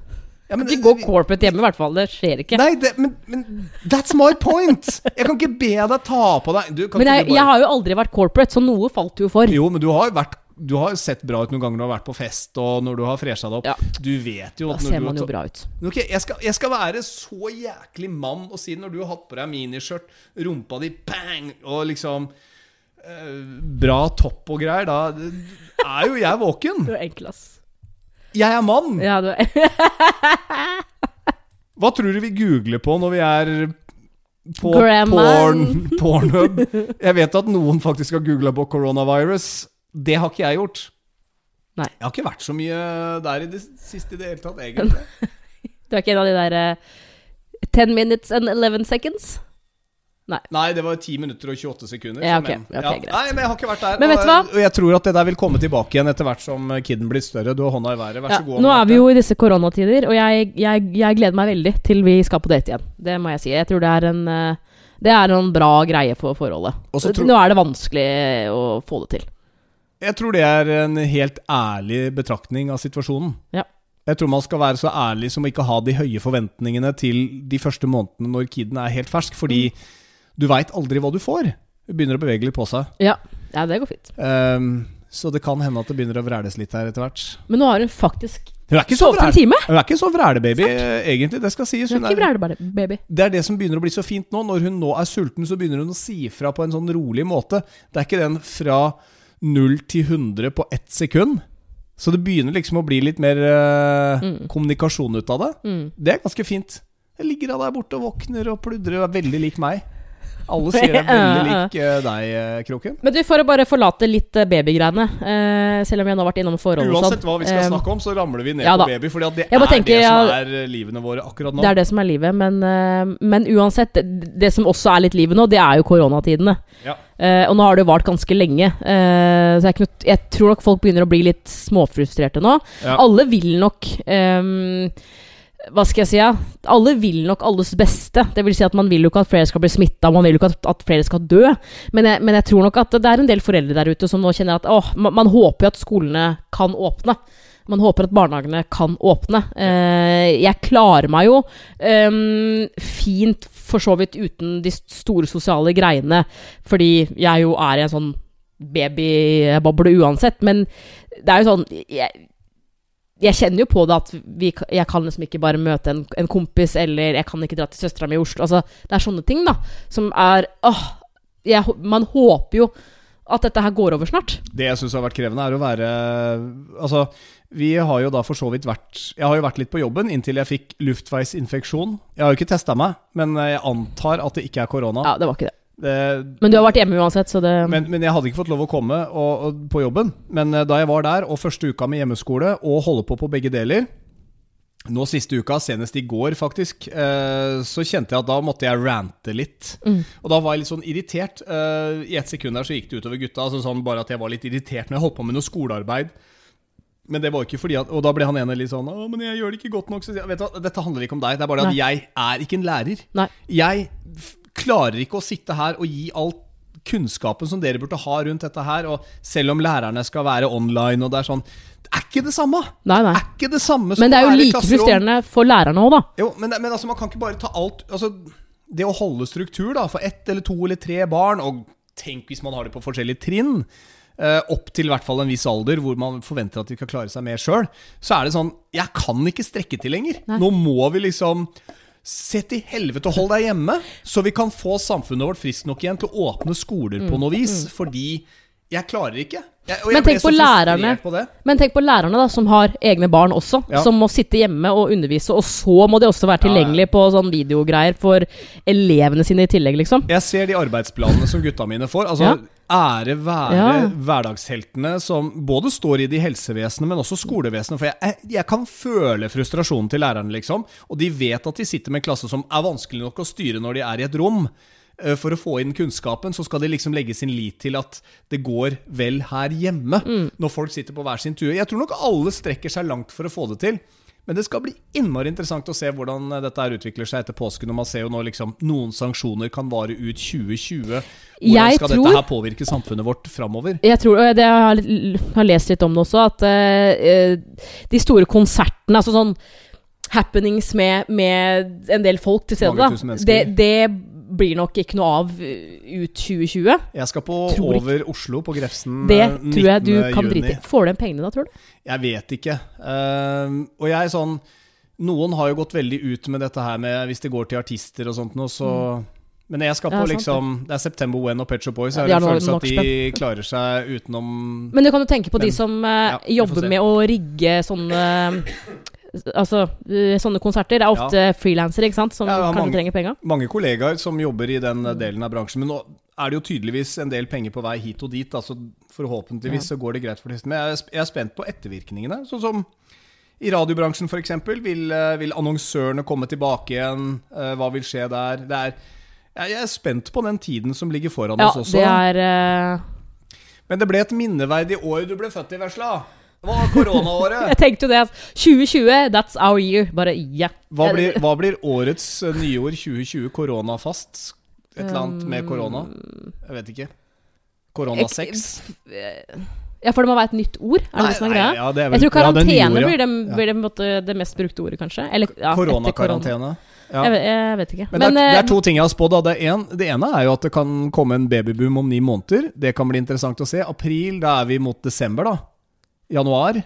[SPEAKER 1] Ja, men,
[SPEAKER 2] Ikke gå corporate hjemme, i hvert fall. Det skjer ikke.
[SPEAKER 1] Nei, det, men, men that's my point! Jeg kan ikke be deg ta på deg du, kan
[SPEAKER 2] Men jeg,
[SPEAKER 1] du bare-
[SPEAKER 2] jeg har jo aldri vært corporate, så noe falt du jo for.
[SPEAKER 1] Jo, men du har jo vært du har sett bra ut noen ganger når du har vært på fest og når du har fresha deg opp.
[SPEAKER 2] Ja.
[SPEAKER 1] Du vet jo at Da
[SPEAKER 2] ser man jo bra ut.
[SPEAKER 1] Ok, jeg skal, jeg skal være så jæklig mann og si når du har hatt på deg miniskjørt, rumpa di bang, og liksom eh, Bra topp og greier, da er jo jeg våken.
[SPEAKER 2] Du er enkel, ass.
[SPEAKER 1] Jeg er mann.
[SPEAKER 2] Ja, du er
[SPEAKER 1] Hva tror du vi googler på når vi er på porn, Pornhub? Jeg vet at noen faktisk har googla på coronavirus. Det har ikke jeg gjort.
[SPEAKER 2] Nei.
[SPEAKER 1] Jeg har ikke vært så mye der i det siste i det hele tatt, egentlig.
[SPEAKER 2] Du er ikke en av de der eh, 10 minutes and 11 seconds?
[SPEAKER 1] Nei, det var 10 minutter og 28 sekunder.
[SPEAKER 2] Ja,
[SPEAKER 1] okay.
[SPEAKER 2] ok.
[SPEAKER 1] men-
[SPEAKER 2] Ja, ok, greit.
[SPEAKER 1] Nei, men jeg har ikke vært der.
[SPEAKER 2] Men vet du hva?
[SPEAKER 1] og jeg tror at det der vil komme tilbake igjen etter hvert som kiden blir større. Du har hånda i været. Vær
[SPEAKER 2] Ja,
[SPEAKER 1] god.
[SPEAKER 2] nå er vi jo i disse koronatider, og jeg, jeg, jeg gleder meg veldig til vi skal på date igjen. Det må jeg si. Jeg tror det er en, eh, det er en bra greie for forholdet.
[SPEAKER 1] Tror-
[SPEAKER 2] Nå er det vanskelig å få det til.
[SPEAKER 1] Jeg tror det er en helt ærlig betraktning av situasjonen.
[SPEAKER 2] Ja.
[SPEAKER 1] Jeg tror man skal være så ærlig som å ikke ha de høye forventningene til de første månedene når kiden er helt fersk, fordi
[SPEAKER 2] Mm.
[SPEAKER 1] du veit aldri hva du får. Det begynner å bevege litt på seg.
[SPEAKER 2] Ja, ja det går fint.
[SPEAKER 1] Um, så det kan hende at det begynner å vræles litt her etter hvert.
[SPEAKER 2] Men nå har hun faktisk
[SPEAKER 1] Hun er ikke så
[SPEAKER 2] sovet en time.
[SPEAKER 1] hun er ikke så vrælebaby, egentlig. Det skal sies.
[SPEAKER 2] Hun er ikke vrælebaby. baby.
[SPEAKER 1] det er det som begynner å bli så fint nå. Når hun nå er sulten, så begynner hun å si fra på en sånn rolig måte. Det er ikke den fra 0 til 100 på ett sekund. Så det begynner liksom å bli litt mer uh,
[SPEAKER 2] Mm.
[SPEAKER 1] kommunikasjon ut av det.
[SPEAKER 2] Mm.
[SPEAKER 1] Det er ganske fint. Jeg ligger av der borte og våkner og pludrer og er veldig lik meg. Alle sier det er veldig lik eh, deg, eh, Kroken.
[SPEAKER 2] Men du, for å bare forlate litt eh, babygreiene, selv om jeg nå har vært innom forhold
[SPEAKER 1] Uansett
[SPEAKER 2] sånn.
[SPEAKER 1] hva vi skal snakke om, så ramler vi ned
[SPEAKER 2] ja
[SPEAKER 1] på baby. Fordi det er
[SPEAKER 2] tenker,
[SPEAKER 1] det som er livene våre akkurat nå.
[SPEAKER 2] Det er det som er livet, men, men uansett, det, som også er litt livet nå, det er jo koronatidene.
[SPEAKER 1] Ja.
[SPEAKER 2] Og nå har det jo vart ganske lenge, så jeg, noe, jeg tror nok folk begynner å bli litt småfrustrerte nå.
[SPEAKER 1] Ja.
[SPEAKER 2] Alle vil nok ehm, Hva skal jeg si? Ja? Alle vil nok alles beste. Det vil si at Man vil jo ikke at flere skal bli smitta, man vil jo ikke at, flere skal dø. Men jeg, men jeg tror nok at det er en del foreldre der ute som nå kjenner at åh, man, man håper jo at skolene kan åpne. Man håper at barnehagene kan åpne. Eh, jeg klarer meg jo ehm, fint for så vidt uten de store sosiale greiene, fordi jeg jo er i en sånn babyboble uansett. Men det er jo sånn jeg, jeg kjenner jo på det at vi, jeg kan liksom ikke bare møte en, en kompis, eller jeg kan ikke dra til søstera mi i Oslo. Altså, det er sånne ting, da, som er åh, jeg, Man håper jo at dette her går over snart.
[SPEAKER 1] Det jeg syns har vært krevende, er å være Altså, vi har jo da for så vidt vært Jeg har jo vært litt på jobben inntil jeg fikk luftveisinfeksjon. Jeg har jo ikke testa meg, men jeg antar at det ikke er korona.
[SPEAKER 2] Ja, det var ikke det.
[SPEAKER 1] Det,
[SPEAKER 2] Men du har vært hjemme uansett, så det
[SPEAKER 1] men, men jeg hadde ikke fått lov å komme og, og, på jobben. Men eh, da jeg var der, og første uka med hjemmeskole, og holde på på begge deler Nå siste uka, senest i går faktisk, eh, så kjente jeg at da måtte jeg rante litt.
[SPEAKER 2] Mm.
[SPEAKER 1] Og da var jeg litt sånn irritert. Eh, I ett sekund der så gikk det utover gutta. Altså sånn bare at jeg var litt irritert når jeg holdt på med noe skolearbeid. Men det var ikke fordi at Og da ble han ene litt sånn 'Å, men jeg gjør det ikke godt nok.' Så jeg, vet du hva, dette handler ikke om deg. Det er bare at
[SPEAKER 2] Nei.
[SPEAKER 1] jeg er ikke en lærer.
[SPEAKER 2] Nei.
[SPEAKER 1] Jeg klarer ikke å sitte her og gi alt kunnskapen som dere burde ha rundt dette her. Og selv om lærerne skal være online, og det er sånn Det er ikke det samme!
[SPEAKER 2] Nei, nei.
[SPEAKER 1] Er ikke det samme som
[SPEAKER 2] Men det er jo like
[SPEAKER 1] klasserom.
[SPEAKER 2] frustrerende for lærerne òg, da.
[SPEAKER 1] Jo, men, men altså, man kan ikke bare ta alt Altså, det å holde struktur da for ett eller to eller tre barn, og tenk hvis man har det på forskjellige trinn, eh, opp til i hvert fall en viss alder hvor man forventer at de skal klare seg mer sjøl, så er det sånn Jeg kan ikke strekke til lenger.
[SPEAKER 2] Nei.
[SPEAKER 1] Nå må vi liksom Se til helvete og hold deg hjemme, så vi kan få samfunnet vårt friskt nok igjen til å åpne skoler på noe vis. Fordi Jeg klarer ikke. Jeg,
[SPEAKER 2] Men
[SPEAKER 1] jeg ble
[SPEAKER 2] tenk på lærerne.
[SPEAKER 1] På.
[SPEAKER 2] Men tenk på lærerne da, som har egne barn også,
[SPEAKER 1] Ja.
[SPEAKER 2] som må sitte hjemme og undervise, og så må de også være
[SPEAKER 1] Ja, ja.
[SPEAKER 2] tilgjengelige på sånn videogreier for elevene sine i tillegg, liksom.
[SPEAKER 1] Jeg ser de arbeidsplanene som gutta mine får. Altså,
[SPEAKER 2] Ja.
[SPEAKER 1] Ære være
[SPEAKER 2] Ja.
[SPEAKER 1] hverdagsheltene som både står i det helsevesenet, men også skolevesenet. For jeg, jeg, kan føle frustrasjonen til lærerne, liksom. Og de vet at de sitter med en klasse som er vanskelig nok å styre når de er i et rom. Eh, For å få inn kunnskapen, så skal de liksom legge sin lit til at det går vel her hjemme. Når folk sitter på hver sin tue. Jeg tror nok alle strekker seg langt for å få det til. Men det skal bli innmari interessant å se hvordan eh, dette her utvikler seg etter påsken. Og man ser jo nå liksom noen sanksjoner kan vare ut 2020. Hvordan
[SPEAKER 2] Jeg
[SPEAKER 1] skal
[SPEAKER 2] tror-
[SPEAKER 1] dette her påvirke samfunnet vårt framover?
[SPEAKER 2] Jeg tror, og jeg har, har lest litt om det også, at uh, de store konsertene, altså sånn happenings med, med en del folk til stede, det, det blir nok ikke noe av uh, ut 2020.
[SPEAKER 1] Jeg skal på
[SPEAKER 2] Tror ikke.
[SPEAKER 1] over Oslo, på Grefsen,
[SPEAKER 2] Det
[SPEAKER 1] eh,
[SPEAKER 2] tror jeg du kan
[SPEAKER 1] juni.
[SPEAKER 2] drite i. Får du igjen pengene da, tror du?
[SPEAKER 1] Jeg vet ikke. Uh, og jeg er sånn Noen har jo gått veldig ut med dette her med hvis det går til artister og sånt noe, så Men jeg skal
[SPEAKER 2] på Ja, sant
[SPEAKER 1] liksom Det er September When og Pet Shop Boys.
[SPEAKER 2] Ja,
[SPEAKER 1] Jeg har
[SPEAKER 2] har
[SPEAKER 1] en følelse at de klarer seg utenom
[SPEAKER 2] Men du kan jo tenke på
[SPEAKER 1] Men-
[SPEAKER 2] de som uh,
[SPEAKER 1] ja,
[SPEAKER 2] jobber med å rigge sånne Altså, eh, sånne konserter er ofte frilansere, ikke sant, som
[SPEAKER 1] Ja, ja,
[SPEAKER 2] kanskje
[SPEAKER 1] mange-
[SPEAKER 2] trenger penga.
[SPEAKER 1] mange kollegaer som jobber i den delen av bransjen. Men nå er det jo tydeligvis en del penger på vei hit og dit. Altså forhåpentligvis så går det greit for de fleste. Men jeg er, jeg er spent på ettervirkningene. Sånn som i radiobransjen f.eks. Vil, eh, vil annonsørene komme tilbake igjen? Eh, Hva vil skje der? Det er, jeg jeg er spent på den tiden som ligger foran
[SPEAKER 2] Ja,
[SPEAKER 1] oss også.
[SPEAKER 2] det er uh...
[SPEAKER 1] Men det ble et minneverdig år du ble født i, vesla. Det var koronaåret.
[SPEAKER 2] Jeg tenkte jo det. 2020, that's our year. Bare ja.
[SPEAKER 1] Hva blir, hva blir årets eh, nyord 2020? Koronafast? Et eller annet med korona? Jeg vet ikke. Korona 6?
[SPEAKER 2] Ja, for det må være et nytt ord? Er det det som er greia?
[SPEAKER 1] Ja, det er vel,
[SPEAKER 2] Jeg tror
[SPEAKER 1] ja, det er
[SPEAKER 2] karantene
[SPEAKER 1] ja.
[SPEAKER 2] blir, det, blir det, det mest brukte ordet, kanskje? Eller ja.
[SPEAKER 1] Koronakarantene. Ja.
[SPEAKER 2] Jeg, vet- jeg vet ikke.
[SPEAKER 1] Men, det, er, det
[SPEAKER 2] eh,
[SPEAKER 1] er to ting jeg har spådd. Det, er en, det ene er jo at det kan komme en babyboom om ni måneder. Det kan bli interessant å se. April, da er vi mot desember, da. Januar.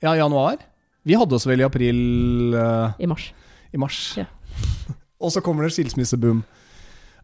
[SPEAKER 1] Ja, januar. Vi hadde oss vel i april uh,
[SPEAKER 2] I mars.
[SPEAKER 1] i mars.
[SPEAKER 2] Ja.
[SPEAKER 1] Og så kommer det skilsmisseboom.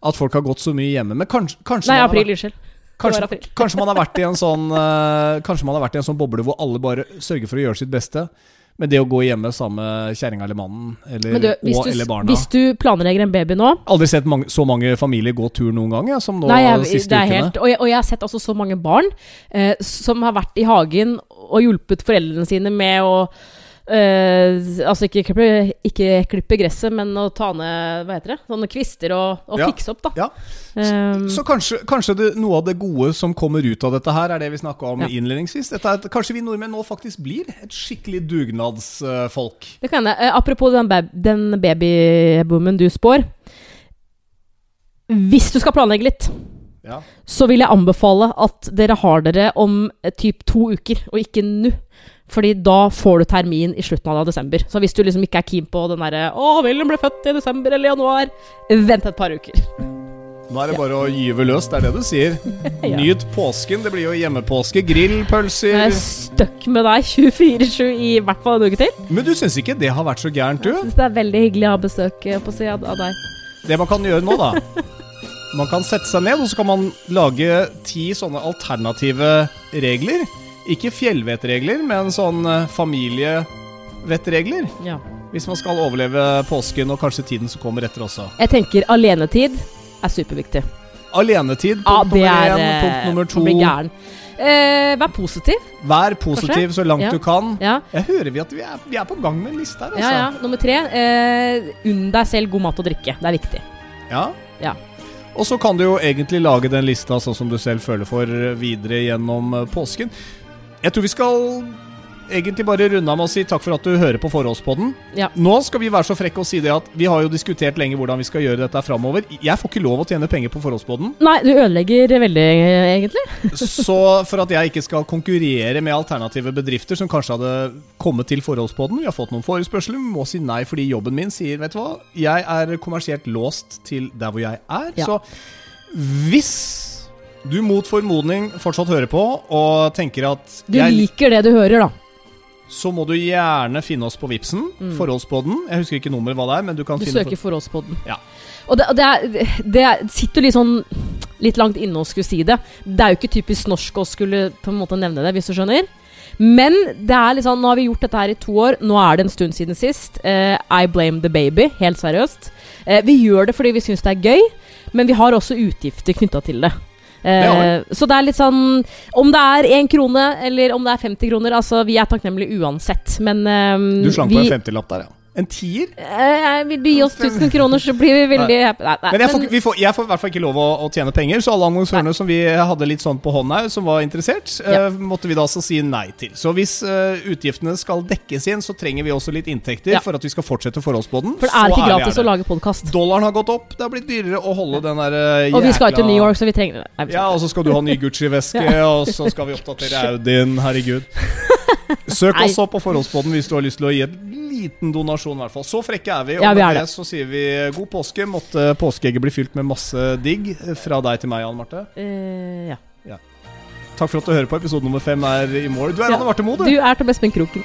[SPEAKER 1] At folk har gått så mye hjemme. Men kanskje, kanskje,
[SPEAKER 2] Nei, april. Unnskyld.
[SPEAKER 1] Kanskje, kanskje man har vært i en sånn uh, Kanskje man har vært i en sånn boble hvor alle bare sørger for å gjøre sitt beste. Men det å gå hjemme sammen med kjerringa eller mannen, eller,
[SPEAKER 2] du,
[SPEAKER 1] og,
[SPEAKER 2] du,
[SPEAKER 1] eller barna
[SPEAKER 2] hvis du planlegger en baby nå
[SPEAKER 1] Aldri sett mange, så mange familier gå tur noen gang, ja, som nå
[SPEAKER 2] Nei, jeg,
[SPEAKER 1] de siste
[SPEAKER 2] det
[SPEAKER 1] ukene.
[SPEAKER 2] helt, og, jeg, og jeg har sett altså så mange barn eh, som har vært i hagen og hjulpet foreldrene sine med å Uh, altså ikke klippe, ikke klippe gresset, men å ta ned hva heter det? sånne kvister og, og
[SPEAKER 1] Ja.
[SPEAKER 2] fikse opp, da.
[SPEAKER 1] Ja.
[SPEAKER 2] Um,
[SPEAKER 1] Så kanskje, kanskje det, noe av det gode som kommer ut av dette her, er det vi snakka om
[SPEAKER 2] Ja.
[SPEAKER 1] innledningsvis. Er, kanskje vi nordmenn nå faktisk blir et skikkelig dugnadsfolk.
[SPEAKER 2] det kan jeg. Uh, apropos den, bab den babyboomen du spår. Hvis du skal planlegge litt,
[SPEAKER 1] Ja.
[SPEAKER 2] så vil jeg anbefale at dere har dere om eh, typ to uker, og ikke nå. Fordi da får du termin i slutten av desember. Så hvis du liksom ikke er keen på den derre 'Å, William ble født i desember eller januar', vent et par uker.
[SPEAKER 1] Nå er det bare å gyve løs, det er det du sier.
[SPEAKER 2] Ja.
[SPEAKER 1] Nyt påsken. Det blir jo hjemmepåske. Grillpølser.
[SPEAKER 2] Jeg er stuck med deg 24-7 i hvert fall en uke til.
[SPEAKER 1] Men du syns ikke det har vært så gærent, du?
[SPEAKER 2] Jeg synes det er veldig hyggelig å ha besøk eh, på sida av deg.
[SPEAKER 1] Det man kan gjøre nå, da Man kan sette seg ned, og så kan man lage ti sånne alternative regler. Ikke fjellvettregler, men sånn eh, familievettregler.
[SPEAKER 2] Ja.
[SPEAKER 1] Hvis man skal overleve påsken og kanskje tiden som kommer etter også.
[SPEAKER 2] Jeg tenker alenetid er superviktig.
[SPEAKER 1] Alenetid,
[SPEAKER 2] Ja,
[SPEAKER 1] punkt
[SPEAKER 2] det
[SPEAKER 1] nummer
[SPEAKER 2] er
[SPEAKER 1] én.
[SPEAKER 2] eh,
[SPEAKER 1] Punkt nummer
[SPEAKER 2] to. blir gæren. Eh, vær positiv.
[SPEAKER 1] Vær positiv så langt
[SPEAKER 2] Ja.
[SPEAKER 1] du kan.
[SPEAKER 2] Ja.
[SPEAKER 1] Jeg hører vi at vi er, vi er på gang med en liste her, altså.
[SPEAKER 2] ja, ja. Nummer tre. Eh, unn deg selv god mat og drikke. Det er viktig.
[SPEAKER 1] Ja.
[SPEAKER 2] Ja.
[SPEAKER 1] Og så kan du jo egentlig lage den lista sånn som du selv føler for videre gjennom eh, påsken. Jeg tror vi skal egentlig bare runde av med å si takk for at du hører på Forholdspodden.
[SPEAKER 2] Ja.
[SPEAKER 1] Nå skal vi være så frekke og si det at vi har jo diskutert lenge hvordan vi skal gjøre dette framover. Jeg får ikke lov å tjene penger på Forholdspodden,
[SPEAKER 2] Nei, du ødelegger veldig, egentlig.
[SPEAKER 1] så for at jeg ikke skal konkurrere med alternative bedrifter som kanskje hadde kommet til Forholdspodden Vi har fått noen forespørsler, vi må si nei fordi jobben min sier Vet du hva, jeg er kommersielt låst til der hvor jeg er.
[SPEAKER 2] Ja.
[SPEAKER 1] Så hvis du mot formodning fortsatt hører på og tenker at
[SPEAKER 2] Du liker det du hører, da.
[SPEAKER 1] Så må du gjerne finne oss på Vipsen,
[SPEAKER 2] Mm.
[SPEAKER 1] Forholdspodden. Jeg husker ikke nummeret hva det er, men du kan
[SPEAKER 2] Du
[SPEAKER 1] finne
[SPEAKER 2] søker Forholdspodden.
[SPEAKER 1] Ja.
[SPEAKER 2] Og det, det, er, det er, sitter litt sånn litt langt inne å skulle si det. Det er jo ikke typisk norsk å skulle på en måte nevne det, hvis du skjønner. Men det er liksom, nå har vi gjort dette her i to år. Nå er det en stund siden sist. Uh, I blame the baby. Helt seriøst. Uh, vi gjør det fordi vi syns det er gøy, men vi har også utgifter knytta til det. Eh, så det er litt sånn Om det er én krone, eller om det er 50 kroner Altså, vi er takknemlige uansett, men eh,
[SPEAKER 1] Du slang
[SPEAKER 2] vi,
[SPEAKER 1] på en femtilapp der, ja. En tier?
[SPEAKER 2] Eh, Vil du gi oss 1000 kroner, så blir vi veldig happy. Nei, nei,
[SPEAKER 1] Men jeg får, vi får, jeg får i hvert fall ikke lov å, å tjene penger, så alle annonsørene som vi hadde litt sånn på hånd her, som var interessert,
[SPEAKER 2] Ja.
[SPEAKER 1] eh, måtte vi da altså si nei til. Så hvis eh, utgiftene skal dekkes inn, så trenger vi også litt inntekter
[SPEAKER 2] Ja.
[SPEAKER 1] for at vi skal fortsette forholdsboden.
[SPEAKER 2] For det er ikke
[SPEAKER 1] ærlig
[SPEAKER 2] gratis
[SPEAKER 1] er
[SPEAKER 2] å lage podkast.
[SPEAKER 1] Dollaren har gått opp, det har blitt dyrere å holde den der jækla
[SPEAKER 2] Og vi skal til New York, så vi trenger Nei, vi
[SPEAKER 1] Ja, og så skal du ha ny Gucci-veske, og så skal vi oppdatere Audien. Herregud. Søk opp på forholdsboden hvis du har lyst til å gi en liten donasjon, i hvert fall. Så frekke er vi. Og
[SPEAKER 2] Ja, vi
[SPEAKER 1] med det så sier vi god påske. Måtte påskeegget bli fylt med masse digg fra deg til meg, Anne Marte.
[SPEAKER 2] Uh, ja.
[SPEAKER 1] Takk for at du hører på. Episode nummer fem er i mål. Du er
[SPEAKER 2] Ja.
[SPEAKER 1] Anne Marte Moe, du.
[SPEAKER 2] Du er til Espen Kroken.